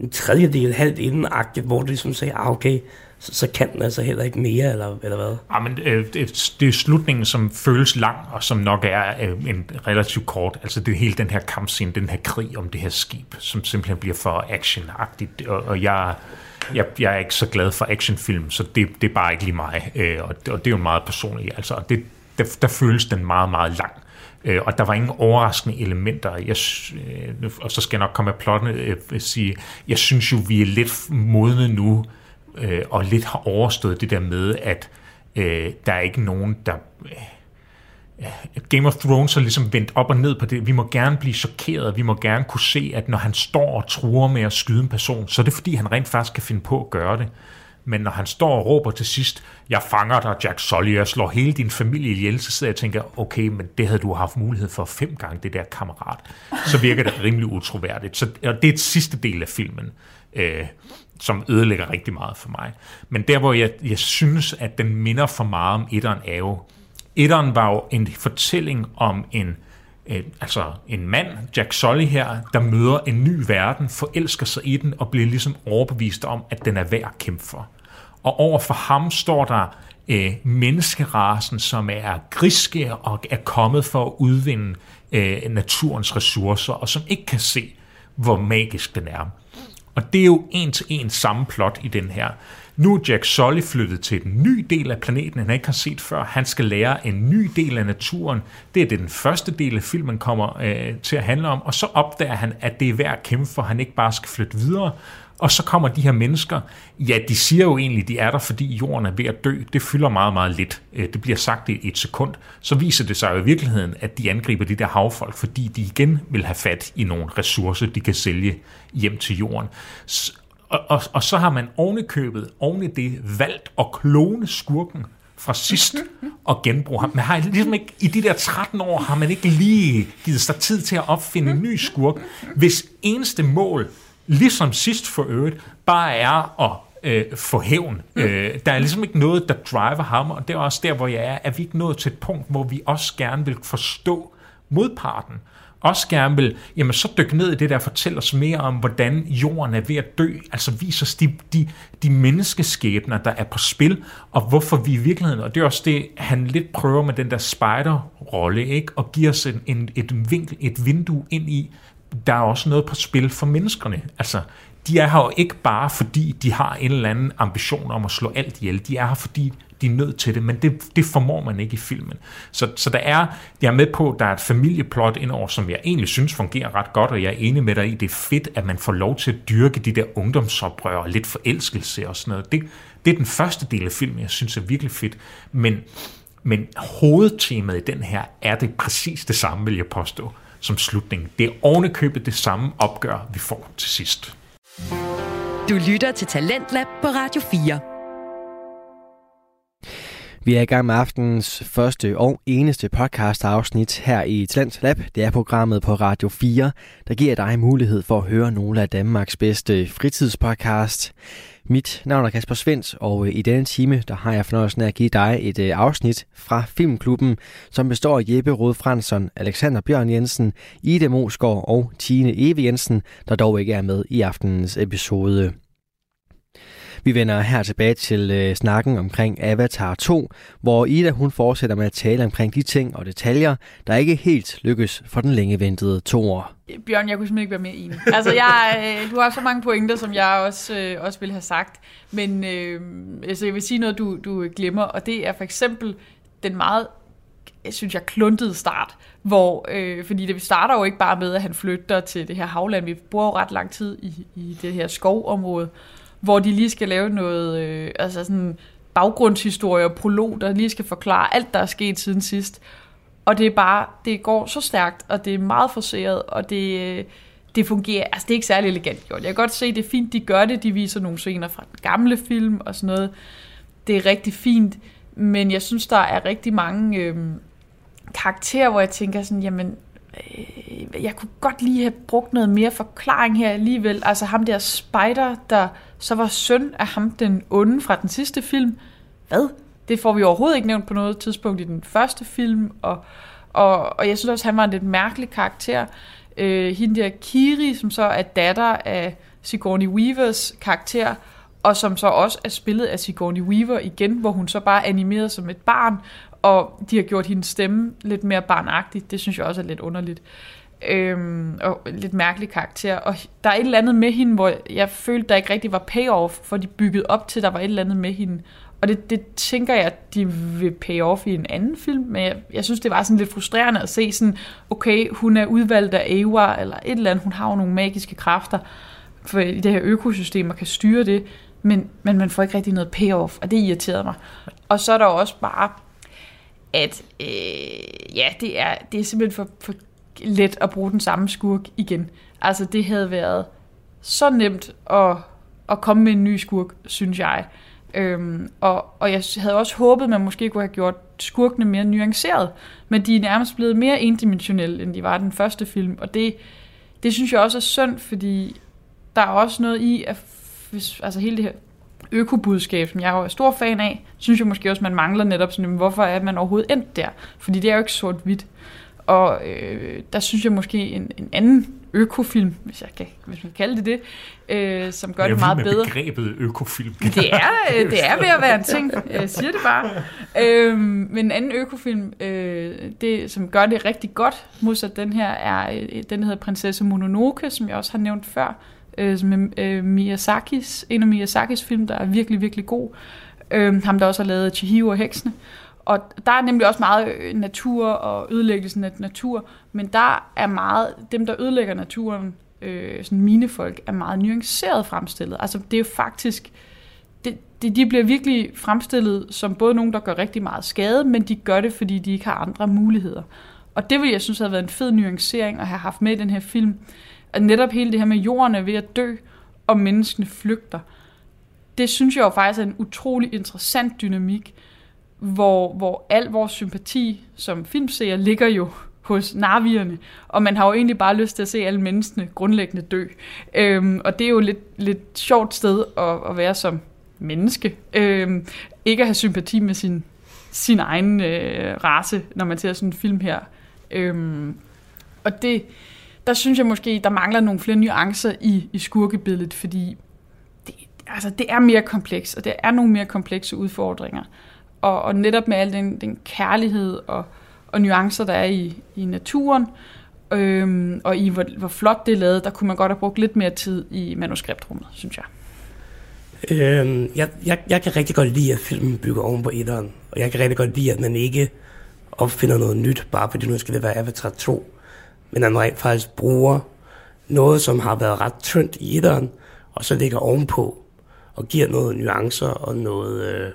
en tredjedel, halvt inden hvor du ligesom sagde, ah, okay, så, så kan den altså heller ikke mere, eller, eller hvad? Ja, men øh, det, det er slutningen, som føles lang, og som nok er øh, en relativt kort. Altså det er hele den her kampscene, den her krig om det her skib, som simpelthen bliver for actionagtigt, og, og jeg, jeg, jeg er ikke så glad for actionfilm, så det, det er bare ikke lige mig, øh, og, og det er jo meget personligt. Altså, og det, der, der føles den meget, meget lang. Øh, og der var ingen overraskende elementer. Jeg, øh, og så skal jeg nok komme af plotten øh, sige, jeg synes jo, vi er lidt modne nu, øh, og lidt har overstået det der med, at øh, der er ikke nogen, der... Øh, Game of Thrones har ligesom vendt op og ned på det. Vi må gerne blive chokeret, vi må gerne kunne se, at når han står og truer med at skyde en person, så er det fordi, han rent faktisk kan finde på at gøre det. Men når han står og råber til sidst, jeg fanger dig, Jack Sully, jeg slår hele din familie ihjel, så sidder jeg og tænker, okay, men det havde du haft mulighed for fem gange, det der kammerat. Så virker det rimelig utroværdigt. Så og det er et sidste del af filmen. Øh, som ødelægger rigtig meget for mig. Men der, hvor jeg, jeg synes, at den minder for meget om etteren, er jo, etteren var jo en fortælling om en, øh, altså en mand, Jack Sully her, der møder en ny verden, forelsker sig i den og bliver ligesom overbevist om, at den er værd at kæmpe for. Og over for ham står der øh, menneskerasen, som er griske og er kommet for at udvinde øh, naturens ressourcer, og som ikke kan se, hvor magisk den er. Og det er jo en til en samme plot i den her. Nu er Jack Sully flyttet til en ny del af planeten, han ikke har set før. Han skal lære en ny del af naturen. Det er det, den første del af filmen kommer øh, til at handle om. Og så opdager han, at det er værd at kæmpe for, at han ikke bare skal flytte videre. Og så kommer de her mennesker, ja, de siger jo egentlig, de er der, fordi jorden er ved at dø. Det fylder meget, meget lidt. Øh, det bliver sagt i et sekund. Så viser det sig jo i virkeligheden, at de angriber de der havfolk, fordi de igen vil have fat i nogle ressourcer, de kan sælge hjem til jorden. Og, og, og så har man ovenikøbet, oven i det, valgt at klone skurken fra sidst og genbruge ham. Men har ligesom ikke, i de der 13 år har man ikke lige givet sig tid til at opfinde en ny skurk, hvis eneste mål ligesom sidst for øvrigt, bare er at øh, få hævn. Mm. Øh, der er ligesom ikke noget, der driver ham, og det er også der, hvor jeg er, at vi ikke nået til et punkt, hvor vi også gerne vil forstå modparten. Også gerne vil, jamen så dykke ned i det der, fortælle os mere om, hvordan jorden er ved at dø, altså viser os de, de, de menneskeskæbner, der er på spil, og hvorfor vi i virkeligheden, og det er også det, han lidt prøver med den der spider-rolle, ikke? og giver os en, en, et, vinkel, et vindue ind i, der er også noget på spil for menneskerne. Altså, de er her jo ikke bare fordi, de har en eller anden ambition om at slå alt ihjel. De er her fordi, de er nødt til det, men det, det formår man ikke i filmen. Så, så der er, jeg er med på, at der er et familieplot indover, som jeg egentlig synes fungerer ret godt, og jeg er enig med dig i, det er fedt, at man får lov til at dyrke de der ungdomsoprør og lidt forelskelse og sådan noget. Det, det er den første del af filmen, jeg synes er virkelig fedt. Men, men hovedtemaet i den her er det præcis det samme, vil jeg påstå som slutning. Det er ovenikøbet det samme opgør, vi får til sidst. Du lytter til Talentlab på Radio 4. Vi er i gang med aftenens første og eneste podcast afsnit her i Talent Lab. Det er programmet på Radio 4, der giver dig mulighed for at høre nogle af Danmarks bedste fritidspodcast. Mit navn er Kasper Svens, og øh, i denne time der har jeg fornøjelsen af at give dig et øh, afsnit fra Filmklubben, som består af Jeppe Rode Fransson, Alexander Bjørn Jensen, Ida Mosgaard og Tine Eve Jensen, der dog ikke er med i aftenens episode. Vi vender her tilbage til øh, snakken omkring Avatar 2, hvor Ida hun fortsætter med at tale omkring de ting og detaljer, der ikke helt lykkes for den længe ventede toer. Bjørn, jeg kunne simpelthen ikke være mere enig. Altså, jeg, øh, du har så mange pointer, som jeg også, øh, også ville have sagt. Men øh, altså, jeg vil sige noget, du, du glemmer, og det er for eksempel den meget jeg synes jeg, kluntede start, hvor, øh, fordi det starter jo ikke bare med, at han flytter til det her havland. Vi bor jo ret lang tid i, i det her skovområde, hvor de lige skal lave noget, øh, altså sådan baggrundshistorie og prolog, der lige skal forklare alt, der er sket siden sidst. Og det er bare, det går så stærkt, og det er meget forseret, og det, øh, det fungerer, altså det er ikke særlig elegant gjort. Jeg kan godt se, det er fint, de gør det, de viser nogle scener fra den gamle film og sådan noget. Det er rigtig fint, men jeg synes, der er rigtig mange øh, karakterer, hvor jeg tænker sådan, jamen, øh, jeg kunne godt lige have brugt noget mere forklaring her alligevel. Altså ham der spider, der så var søn af ham den onde fra den sidste film. Hvad? Det får vi overhovedet ikke nævnt på noget tidspunkt i den første film, og, og, og jeg synes også, han var en lidt mærkelig karakter. Øh, hende der Kiri, som så er datter af Sigourney Weavers karakter, og som så også er spillet af Sigourney Weaver igen, hvor hun så bare er animeret som et barn, og de har gjort hendes stemme lidt mere barnagtig. Det synes jeg også er lidt underligt. Øhm, og lidt mærkelig karakter. Og der er et eller andet med hende, hvor jeg følte, der ikke rigtig var payoff, for de byggede op til, der var et eller andet med hende. Og det, det tænker jeg, at de vil pay off i en anden film, men jeg, jeg synes, det var sådan lidt frustrerende at se sådan, okay, hun er udvalgt af Ewa, eller et eller andet, hun har jo nogle magiske kræfter for i det her økosystem, og kan styre det, men, men man får ikke rigtig noget payoff, og det irriterede mig. Og så er der også bare, at øh, ja, det er, det er simpelthen for, for let at bruge den samme skurk igen. Altså, det havde været så nemt at, at komme med en ny skurk, synes jeg. Øhm, og, og jeg havde også håbet, at man måske kunne have gjort skurkene mere nuanceret, men de er nærmest blevet mere endimensionelle, end de var i den første film, og det, det synes jeg også er synd, fordi der er også noget i, at hvis, altså hele det her økobudskab, som jeg jo er stor fan af, synes jeg måske også, man mangler netop sådan, hvorfor er man overhovedet endt der? Fordi det er jo ikke sort-hvidt. Og øh, der synes jeg måske en, en anden økofilm, hvis jeg kan, hvis man kan kalde det det, øh, som gør Jeg det meget med bedre. begrebet økofilm. Det er, øh, det er ved at være en ting. Jeg siger det bare. Øhm, men en anden økofilm, øh, det, som gør det rigtig godt, modsat den her, er øh, den, der hedder Prinsesse Mononoke, som jeg også har nævnt før, øh, som er øh, Miyazakis, en af Miyazakis film, der er virkelig, virkelig god. Øh, ham, der også har lavet Chihiro og Heksene. Og der er nemlig også meget øh, natur og ødelæggelsen af natur, men der er meget, dem der ødelægger naturen, øh, sådan mine folk, er meget nuanceret fremstillet. Altså det er jo faktisk, det, det, de bliver virkelig fremstillet som både nogen, der gør rigtig meget skade, men de gør det, fordi de ikke har andre muligheder. Og det vil jeg synes have været en fed nuancering at have haft med i den her film. At netop hele det her med jorden er ved at dø, og menneskene flygter. Det synes jeg jo faktisk er en utrolig interessant dynamik, hvor, hvor al vores sympati som filmseer ligger jo hos navierne, og man har jo egentlig bare lyst til at se alle menneskene grundlæggende dø. Øhm, og det er jo lidt, lidt sjovt sted at, at være som menneske. Øhm, ikke at have sympati med sin, sin egen øh, race, når man ser sådan en film her. Øhm, og det, der synes jeg måske, der mangler nogle flere nuancer i, i skurkebilledet, fordi det, altså, det er mere komplekst, og det er nogle mere komplekse udfordringer. Og, og netop med al den, den kærlighed og, og nuancer, der er i, i naturen, øhm, og i hvor, hvor flot det er lavet, der kunne man godt have brugt lidt mere tid i manuskriptrummet, synes jeg. Øhm, jeg, jeg, jeg kan rigtig godt lide, at filmen bygger oven på etteren. Og jeg kan rigtig godt lide, at man ikke opfinder noget nyt, bare fordi nu skal det være Avatar 2. Men han rent faktisk bruger noget, som har været ret tyndt i etteren, og så ligger ovenpå, og giver noget nuancer og noget, øh,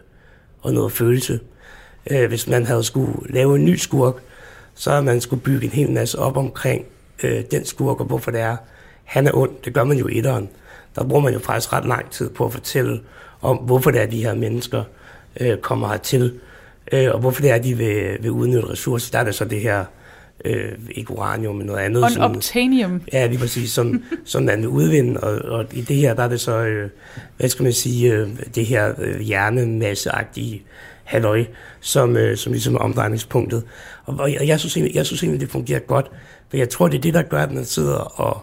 og noget følelse. Øh, hvis man havde skulle lave en ny skurk, så havde man skulle bygge en hel masse op omkring øh, den skurk, og hvorfor det er, han er ond. Det gør man jo i etteren. Der bruger man jo faktisk ret lang tid på at fortælle om, hvorfor det er, de her mennesker øh, kommer hertil, øh, og hvorfor det er, de vil, vil udnytte ressourcer. Der er det så det her, øh, ikke uranium, men noget andet. som- Unobtainium. Ja, lige præcis, som, som man vil udvinde, og, og i det her, der er det så, øh, hvad skal man sige, øh, det her øh, hjernemasseagtige halløj, som, øh, som ligesom er omdrejningspunktet. Og, og jeg, jeg, synes egentlig, jeg synes egentlig, det fungerer godt, for jeg tror, det er det, der gør, at man sidder og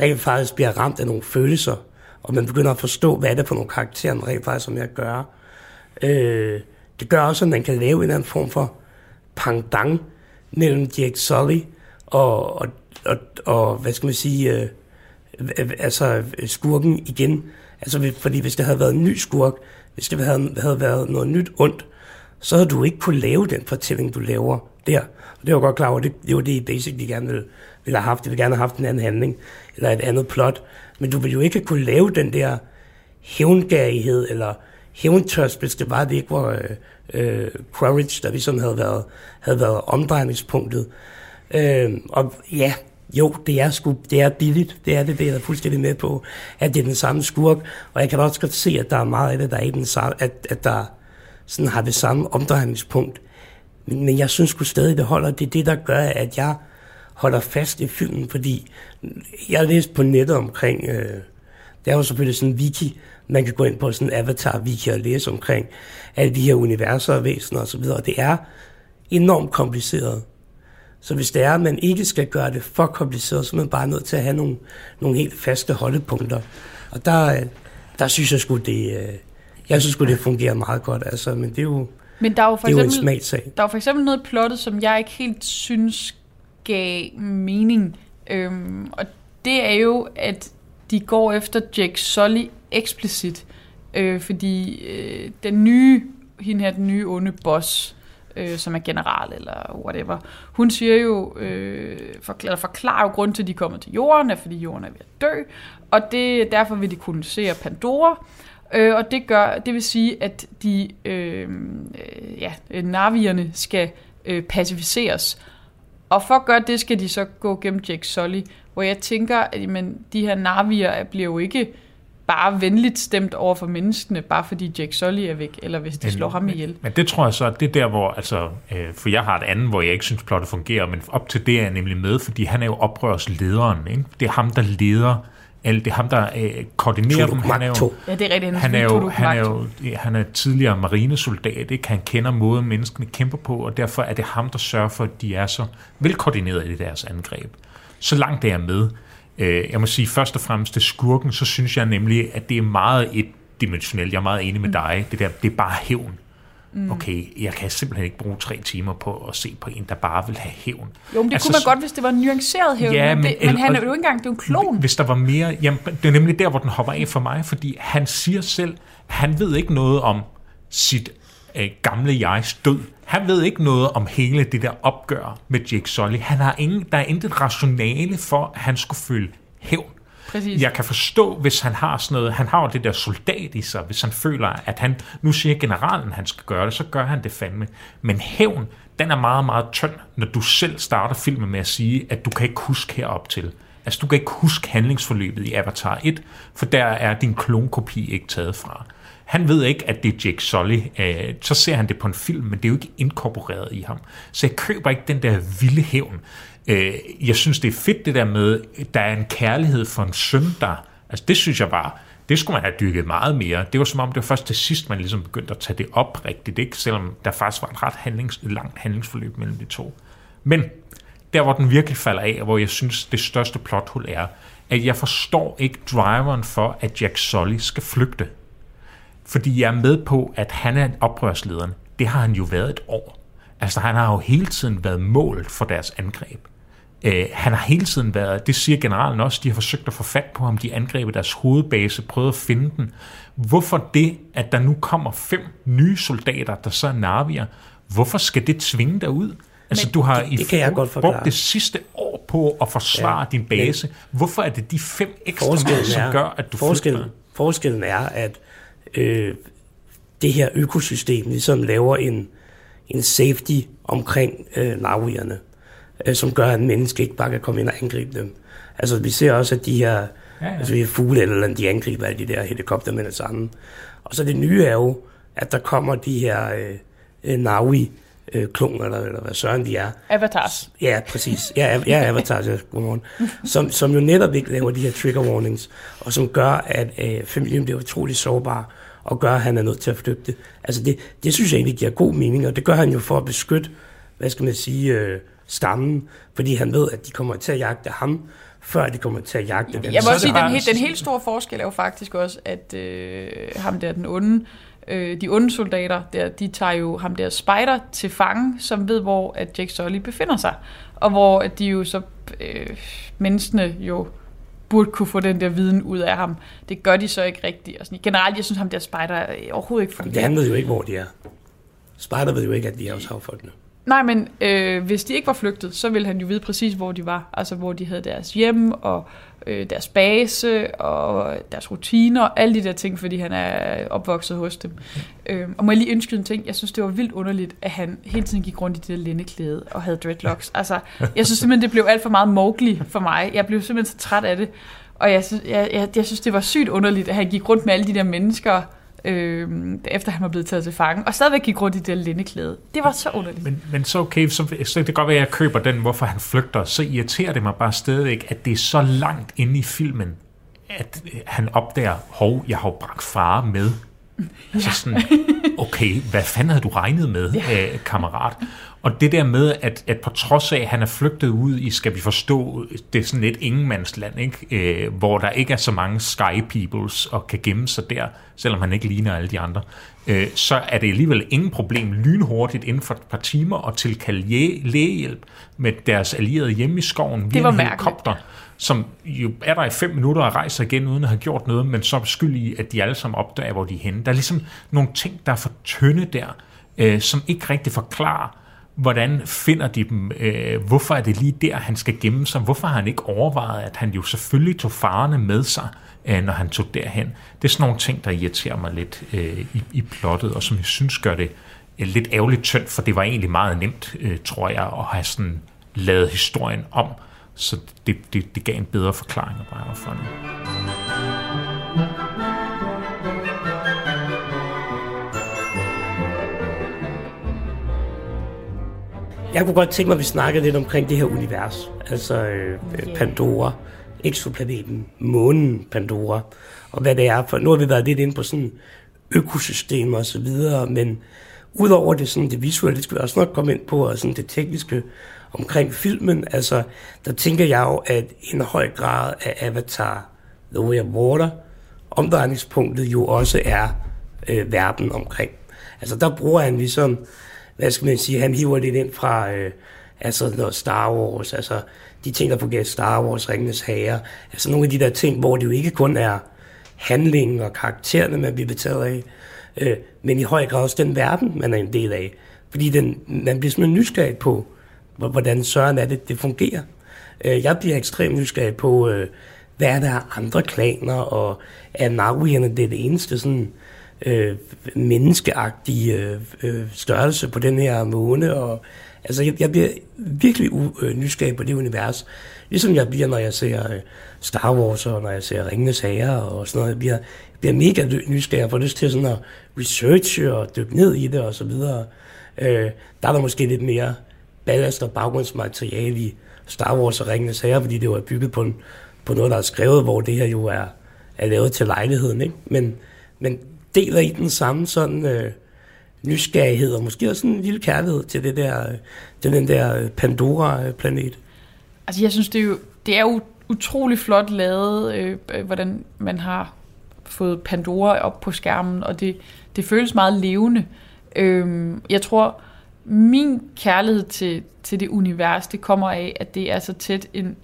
rent faktisk bliver ramt af nogle følelser, og man begynder at forstå, hvad er det for nogle karakterer, man rent faktisk med at gøre. Øh, det gør også, at man kan lave en eller anden form for pangdang mellem Jake Sully og, og, og, og hvad skal man sige, øh, altså skurken igen. Altså, fordi hvis det havde været en ny skurk, hvis det havde, havde været noget nyt ondt, så havde du ikke kunne lave den fortælling, du laver der. Og det var godt klar over, det, det var det, I basically gerne ville, ville have haft. Det ville gerne have haft en anden handling, eller et andet plot. Men du ville jo ikke kunne lave den der hævngærighed, eller hævntørst, hvis det var, det ikke var øh, øh, Quaritch, der ligesom havde været, havde været omdrejningspunktet. Øh, og ja, jo, det er, sku, det er billigt, det er det, det er jeg fuldstændig med på, at det er den samme skurk, og jeg kan også godt se, at der er meget af det, der er den samme, at, at der sådan har det samme omdrejningspunkt. Men, men jeg synes sgu stadig, det holder, det er det, der gør, at jeg holder fast i filmen, fordi jeg læste på nettet omkring øh, Der er jo selvfølgelig sådan en wiki, man kan gå ind på sådan en avatar-wiki og læse omkring alle de her universer og væsener osv., og det er enormt kompliceret. Så hvis det er, at man ikke skal gøre det for kompliceret, så er man bare nødt til at have nogle, nogle helt faste holdepunkter. Og der, der synes jeg sgu, det, øh, jeg synes sgu, det fungerer meget godt. Altså, men det er jo, Men der er jo for det er jo en eksempel, smagssag. der er for eksempel noget plottet, som jeg ikke helt synes gav mening. Øhm, og det er jo, at de går efter Jake Sully eksplicit. Øh, fordi øh, den nye, hende her, den nye onde boss, øh, som er general eller whatever, hun siger jo, øh, forklarer, forklarer jo grund til, at de kommer til jorden, er fordi jorden er ved at dø, og det, derfor vil de kolonisere Pandora, øh, og det gør, det vil sige, at de, øh, øh, ja, navierne skal øh, pacificeres, og for at gøre det, skal de så gå gennem Jack Sully, hvor jeg tænker, at jamen, de her navier bliver jo ikke bare venligt stemt over for menneskene, bare fordi Jake Sully er væk, eller hvis de slår ham ihjel. Men det tror jeg så, det er der, hvor, altså, øh, for jeg har et andet, hvor jeg ikke synes, plottet fungerer, men op til det er jeg nemlig med, fordi han er jo oprørslederen, ikke? Det er ham, der leder alt, det er ham, der øh, koordinerer dem. Han er jo. Ja, det er rigtigt. han er jo, han er jo han er tidligere marinesoldat, ikke? han kender måden, menneskene kæmper på, og derfor er det ham, der sørger for, at de er så velkoordineret i deres angreb. Så langt det er med. Øh, jeg må sige, først og fremmest til skurken, så synes jeg nemlig, at det er meget etdimensionelt. Jeg er meget enig med dig. Det der, det er bare hævn. Okay, jeg kan simpelthen ikke bruge tre timer på at se på en, der bare vil have hævn. Jo, men det Altså, kunne man godt, hvis det var en nuanceret hævn. Ja, men, det, men- han er jo ikke engang, det er jo en klon. Hvis der var mere... Jamen, det er nemlig der, hvor den hopper af for mig, fordi han siger selv, han ved ikke noget om sit øh, gamle jegs død. Han ved ikke noget om hele det der opgør med Jake Sully. Han har ingen, der er intet rationale for, at han skulle føle hævn. Præcis. Jeg kan forstå, hvis han har sådan noget, han har jo det der soldat i sig, hvis han føler, at han, nu siger generalen, han skal gøre det, så gør han det fandme. Men hævn, den er meget, meget tynd, når du selv starter filmen med at sige, at du kan ikke huske herop til. Altså, du kan ikke huske handlingsforløbet i Avatar 1, for der er din klonkopi ikke taget fra. Han ved ikke, at det er Jake Sully. Øh, så ser han det på en film, men det er jo ikke inkorporeret i ham. Så jeg køber ikke den der vilde hævn. Øh, jeg synes, det er fedt det der med, der er en kærlighed for en søn, der... Altså, det synes jeg var... Det skulle man have dykket meget mere. Det var som om, det var først til sidst, man ligesom begyndte at tage det op rigtigt, ikke? selvom der faktisk var et ret handlings, langt handlingsforløb mellem de to. Men der, hvor den virkelig falder af, og hvor jeg synes, det største plothul er, at jeg forstår ikke driveren for, at Jack Sully skal flygte. Fordi jeg er med på, at han er oprørslederen. Det har han jo været et år. Altså, han har jo hele tiden været målet for deres angreb. Øh, han har hele tiden været, det siger generalen også, de har forsøgt at få fat på ham, de angrebet deres hovedbase, prøvet at finde den. Hvorfor det, at der nu kommer fem nye soldater, der så er navier, hvorfor skal det tvinge dig ud? Altså, Men du har det- i det kan jeg godt forklare. brugt det sidste år på at forsvare ja, din base. Hvorfor er det de fem ekstra mænd, som gør, at du forskellen, flygter? forskellen er, at øh, det her økosystem ligesom laver en, en safety omkring øh, navierne, øh, som gør, at mennesker ikke bare kan komme ind og angribe dem. Altså, vi ser også, at de her Ja, ja. Altså, fugle eller de angriber alle de der helikopter med det samme. Og så det nye er jo, at der kommer de her øh, øh, Navi, øh, kloner, eller, hvad søren de er, Avatars. Ja, præcis. Ja, ja Avatar, ja, godmorgen. Som, som jo netop ikke laver de her trigger warnings, og som gør, at øh, familien bliver utrolig sårbar, og gør, at han er nødt til at flygte. Altså det, det synes jeg egentlig giver god mening, og det gør han jo for at beskytte, hvad skal man sige, øh, stammen, fordi han ved, at de kommer til at jagte ham, før de kommer til at jagte den. Jeg må Så også det sige, den, helt, den helt store forskel er jo faktisk også, at øh, ham der, den onde, øh, de onde soldater, der, de tager jo ham der spider til fange, som ved, hvor at Jake Sully befinder sig. Og hvor at de jo så, øh, menneskene jo burde kunne få den der viden ud af ham. Det gør de så ikke rigtigt. Og sådan. Generelt, jeg synes, ham der spider overhovedet ikke fungerer. han ved jo ikke, hvor de er. Spider ved jo ikke, at de er hos havfolkene. Nej, men øh, hvis de ikke var flygtet, så ville han jo vide præcis, hvor de var. Altså, hvor de havde deres hjem, og øh, deres base, og deres rutiner, og alle de der ting, fordi han er opvokset hos dem. Øh, og må jeg lige ønske en ting? Jeg synes, det var vildt underligt, at han hele tiden gik rundt i det der lindeklæde og havde dreadlocks. Altså, jeg synes simpelthen, det blev alt for meget Mowgli for mig. Jeg blev simpelthen så træt af det. Og jeg synes, jeg, jeg, jeg synes det var sygt underligt, at han gik rundt med alle de der mennesker, øh, efter han var blevet taget til fange, og stadigvæk gik rundt i det lindeklæde. Det var så underligt. Men, men så okay, så, så det kan godt være, at jeg køber den, hvorfor han flygter. Så irriterer det mig bare stadigvæk, at det er så langt inde i filmen, at øh, han opdager, hov, jeg har jo bragt far med. Altså sådan, okay, hvad fanden havde du regnet med, ja. øh, kammerat? Og det der med, at, at på trods af, at han er flygtet ud i, skal vi forstå, det er sådan lidt ingenmandsland, ikke? Øh, hvor der ikke er så mange sky peoples og kan gemme sig der, selvom han ikke ligner alle de andre, øh, så er det alligevel ingen problem lynhurtigt inden for et par timer at tilkalde læge- lægehjælp med deres allierede hjemme i skoven via en helikopter, som jo er der i fem minutter og rejser igen uden at have gjort noget, men så er skyld i, at de alle sammen opdager, hvor de er henne. Der er ligesom nogle ting, der er for tynde der, øh, som ikke rigtig forklarer, hvordan finder de dem, øh, hvorfor er det lige der, han skal gemme sig, hvorfor har han ikke overvejet, at han jo selvfølgelig tog farerne med sig, øh, når han tog derhen. Det er sådan nogle ting, der irriterer mig lidt øh, i, i plottet, og som jeg synes gør det øh, lidt ærgerligt tyndt, for det var egentlig meget nemt, øh, tror jeg, at have sådan lavet historien om, så det, det, det gav en bedre forklaring at bare for Jeg kunne godt tænke mig, at vi snakkede lidt omkring det her univers. Altså øh. Pandora, exoplaneten, månen Pandora, og hvad det er. For nu har vi været lidt inde på sådan økosystemer og så videre, men udover det, sådan, det visuelle, det skal vi også nok komme ind på, og sådan det tekniske omkring filmen, altså, der tænker jeg jo, at en høj grad af Avatar, The Way of Water, omdrejningspunktet jo også er øh, verden omkring. Altså, der bruger han ligesom, hvad skal man sige, han hiver lidt ind fra, øh, altså noget Star Wars, altså de ting, der fungerer Star Wars, Ringenes Herre, altså nogle af de der ting, hvor det jo ikke kun er handlingen og karaktererne, man bliver betaget af, øh, men i høj grad også den verden, man er en del af. Fordi den, man bliver simpelthen nysgerrig på, hvordan søren er det, det fungerer. Øh, jeg bliver ekstremt nysgerrig på, øh, hvad er der andre klaner, og er Naruierne det, det eneste sådan, øh, menneskeagtige øh, øh, størrelse på den her måne, og altså, jeg, jeg bliver virkelig u- øh, nysgerrig på det univers, ligesom jeg bliver, når jeg ser øh, Star Wars, og når jeg ser Ringenes Herre, og sådan noget, jeg bliver, jeg bliver mega nysgerrig, og får lyst til sådan at researche og dykke ned i det, og så videre. Øh, der er der måske lidt mere ballast og baggrundsmateriale i Star Wars og Ringenes Herre, fordi det var bygget på, en, på noget, der er skrevet, hvor det her jo er, er lavet til lejligheden, ikke? Men, men deler I den samme sådan øh, nysgerrighed, og måske også en lille kærlighed til, det der, øh, til den der øh, Pandora-planet? Altså, jeg synes, det er jo, det er jo utrolig flot lavet, øh, øh, hvordan man har fået Pandora op på skærmen, og det, det føles meget levende. Øh, jeg tror, min kærlighed til, til det univers, det kommer af, at det er så tæt en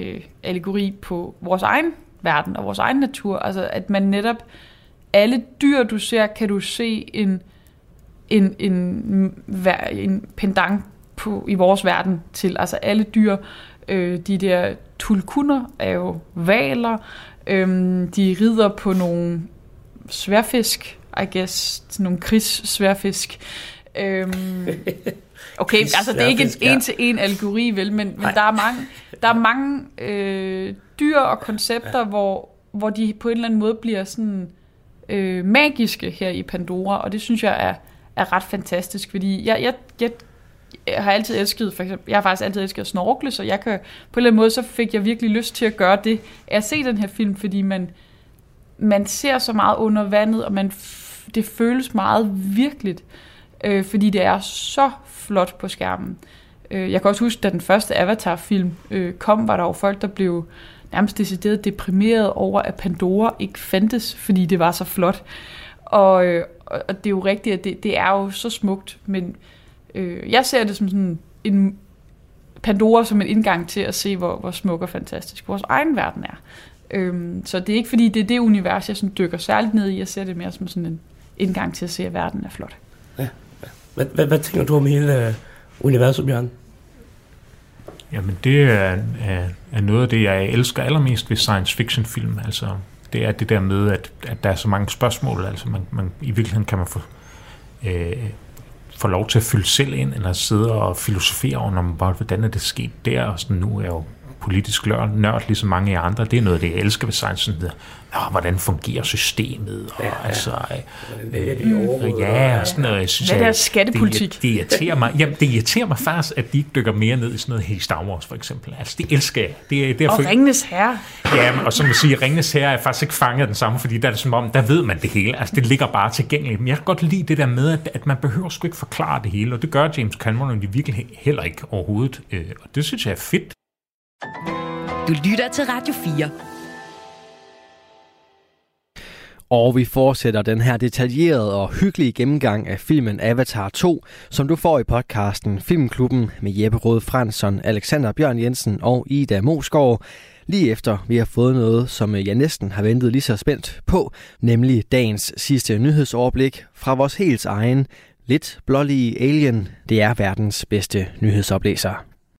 øh, allegori på vores egen verden og vores egen natur. Altså, at man netop, alle dyr, du ser, kan du se en, en, en, en pendant på, i vores verden til. Altså alle dyr, øh, de der tulkunder er jo valer, øhm, de rider på nogle sværfisk, I guess, nogle krigssværfisk. Øhm, okay, altså det er ikke en en-til-en algori, vel, men, men der er mange, der er mange øh, dyr og koncepter, hvor, hvor de på en eller anden måde bliver sådan øh, magiske her i Pandora, og det synes jeg er, er ret fantastisk, fordi jeg, jeg, jeg, jeg har altid elsket, for eksempel, jeg har faktisk altid elsket at snorkle, så jeg kan, på en eller anden måde, så fik jeg virkelig lyst til at gøre det, at se den her film, fordi man, man ser så meget under vandet, og man, det føles meget virkeligt, øh, fordi det er så flot på skærmen. Øh, jeg kan også huske, da den første Avatar-film øh, kom, var der jo folk, der blev nærmest decideret deprimeret over, at Pandora ikke fandtes, fordi det var så flot. Og, øh, og det er jo rigtigt, at det, det er jo så smukt, men øh, jeg ser det som sådan en Pandora som en indgang til at se, hvor, hvor smuk og fantastisk vores egen verden er. Øhm, så det er ikke fordi, det er det univers, jeg sådan dykker særligt ned i. Jeg ser det mere som sådan en indgang til at se, at verden er flot. Hvad, hvad, hvad tænker du om hele øh, universet, Bjørn? Jamen det er, er, er noget af det, jeg elsker allermest ved science fiction film. Altså, det er det der med, at, at der er så mange spørgsmål. Altså man, man, I virkeligheden kan man få, øh, få lov til at fylde selv ind, eller sidde og filosofere over, om, hvordan er det sket der, og sådan, nu er jeg jo politisk lør- nørd, ligesom mange af jer andre. Det er noget det, jeg elsker ved science fiction. Nå, hvordan fungerer systemet? Og, Ja, ja. Altså, øh, de overhovedet, ja, og sådan noget. Jeg synes, Hvad er deres skattepolitik? Det, det, irriterer mig, jamen, det irriterer mig faktisk, at de ikke dykker mere ned i sådan noget her i Star Wars, for eksempel. Altså, det elsker jeg. Det, er- det er Og Ringnes Herre. Ja, men- og som man siger, Ringnes her er faktisk ikke fanget af den samme, fordi der er det som om, der ved man det hele. Altså, det ligger bare tilgængeligt. Men jeg kan godt lide det der med, at, at man behøver sgu ikke forklare det hele, og det gør James Cameron jo virkelig heller ikke overhovedet. Øh, Og det synes jeg er fedt. Du lytter til Radio 4. Og vi fortsætter den her detaljerede og hyggelige gennemgang af filmen Avatar 2, som du får i podcasten Filmklubben med Jeppe Rød Fransson, Alexander Bjørn Jensen og Ida Mosgaard. Lige efter vi har fået noget, som jeg næsten har ventet lige så spændt på, nemlig dagens sidste nyhedsoverblik fra vores helt egen, lidt blålige alien. Det er verdens bedste nyhedsoplæser.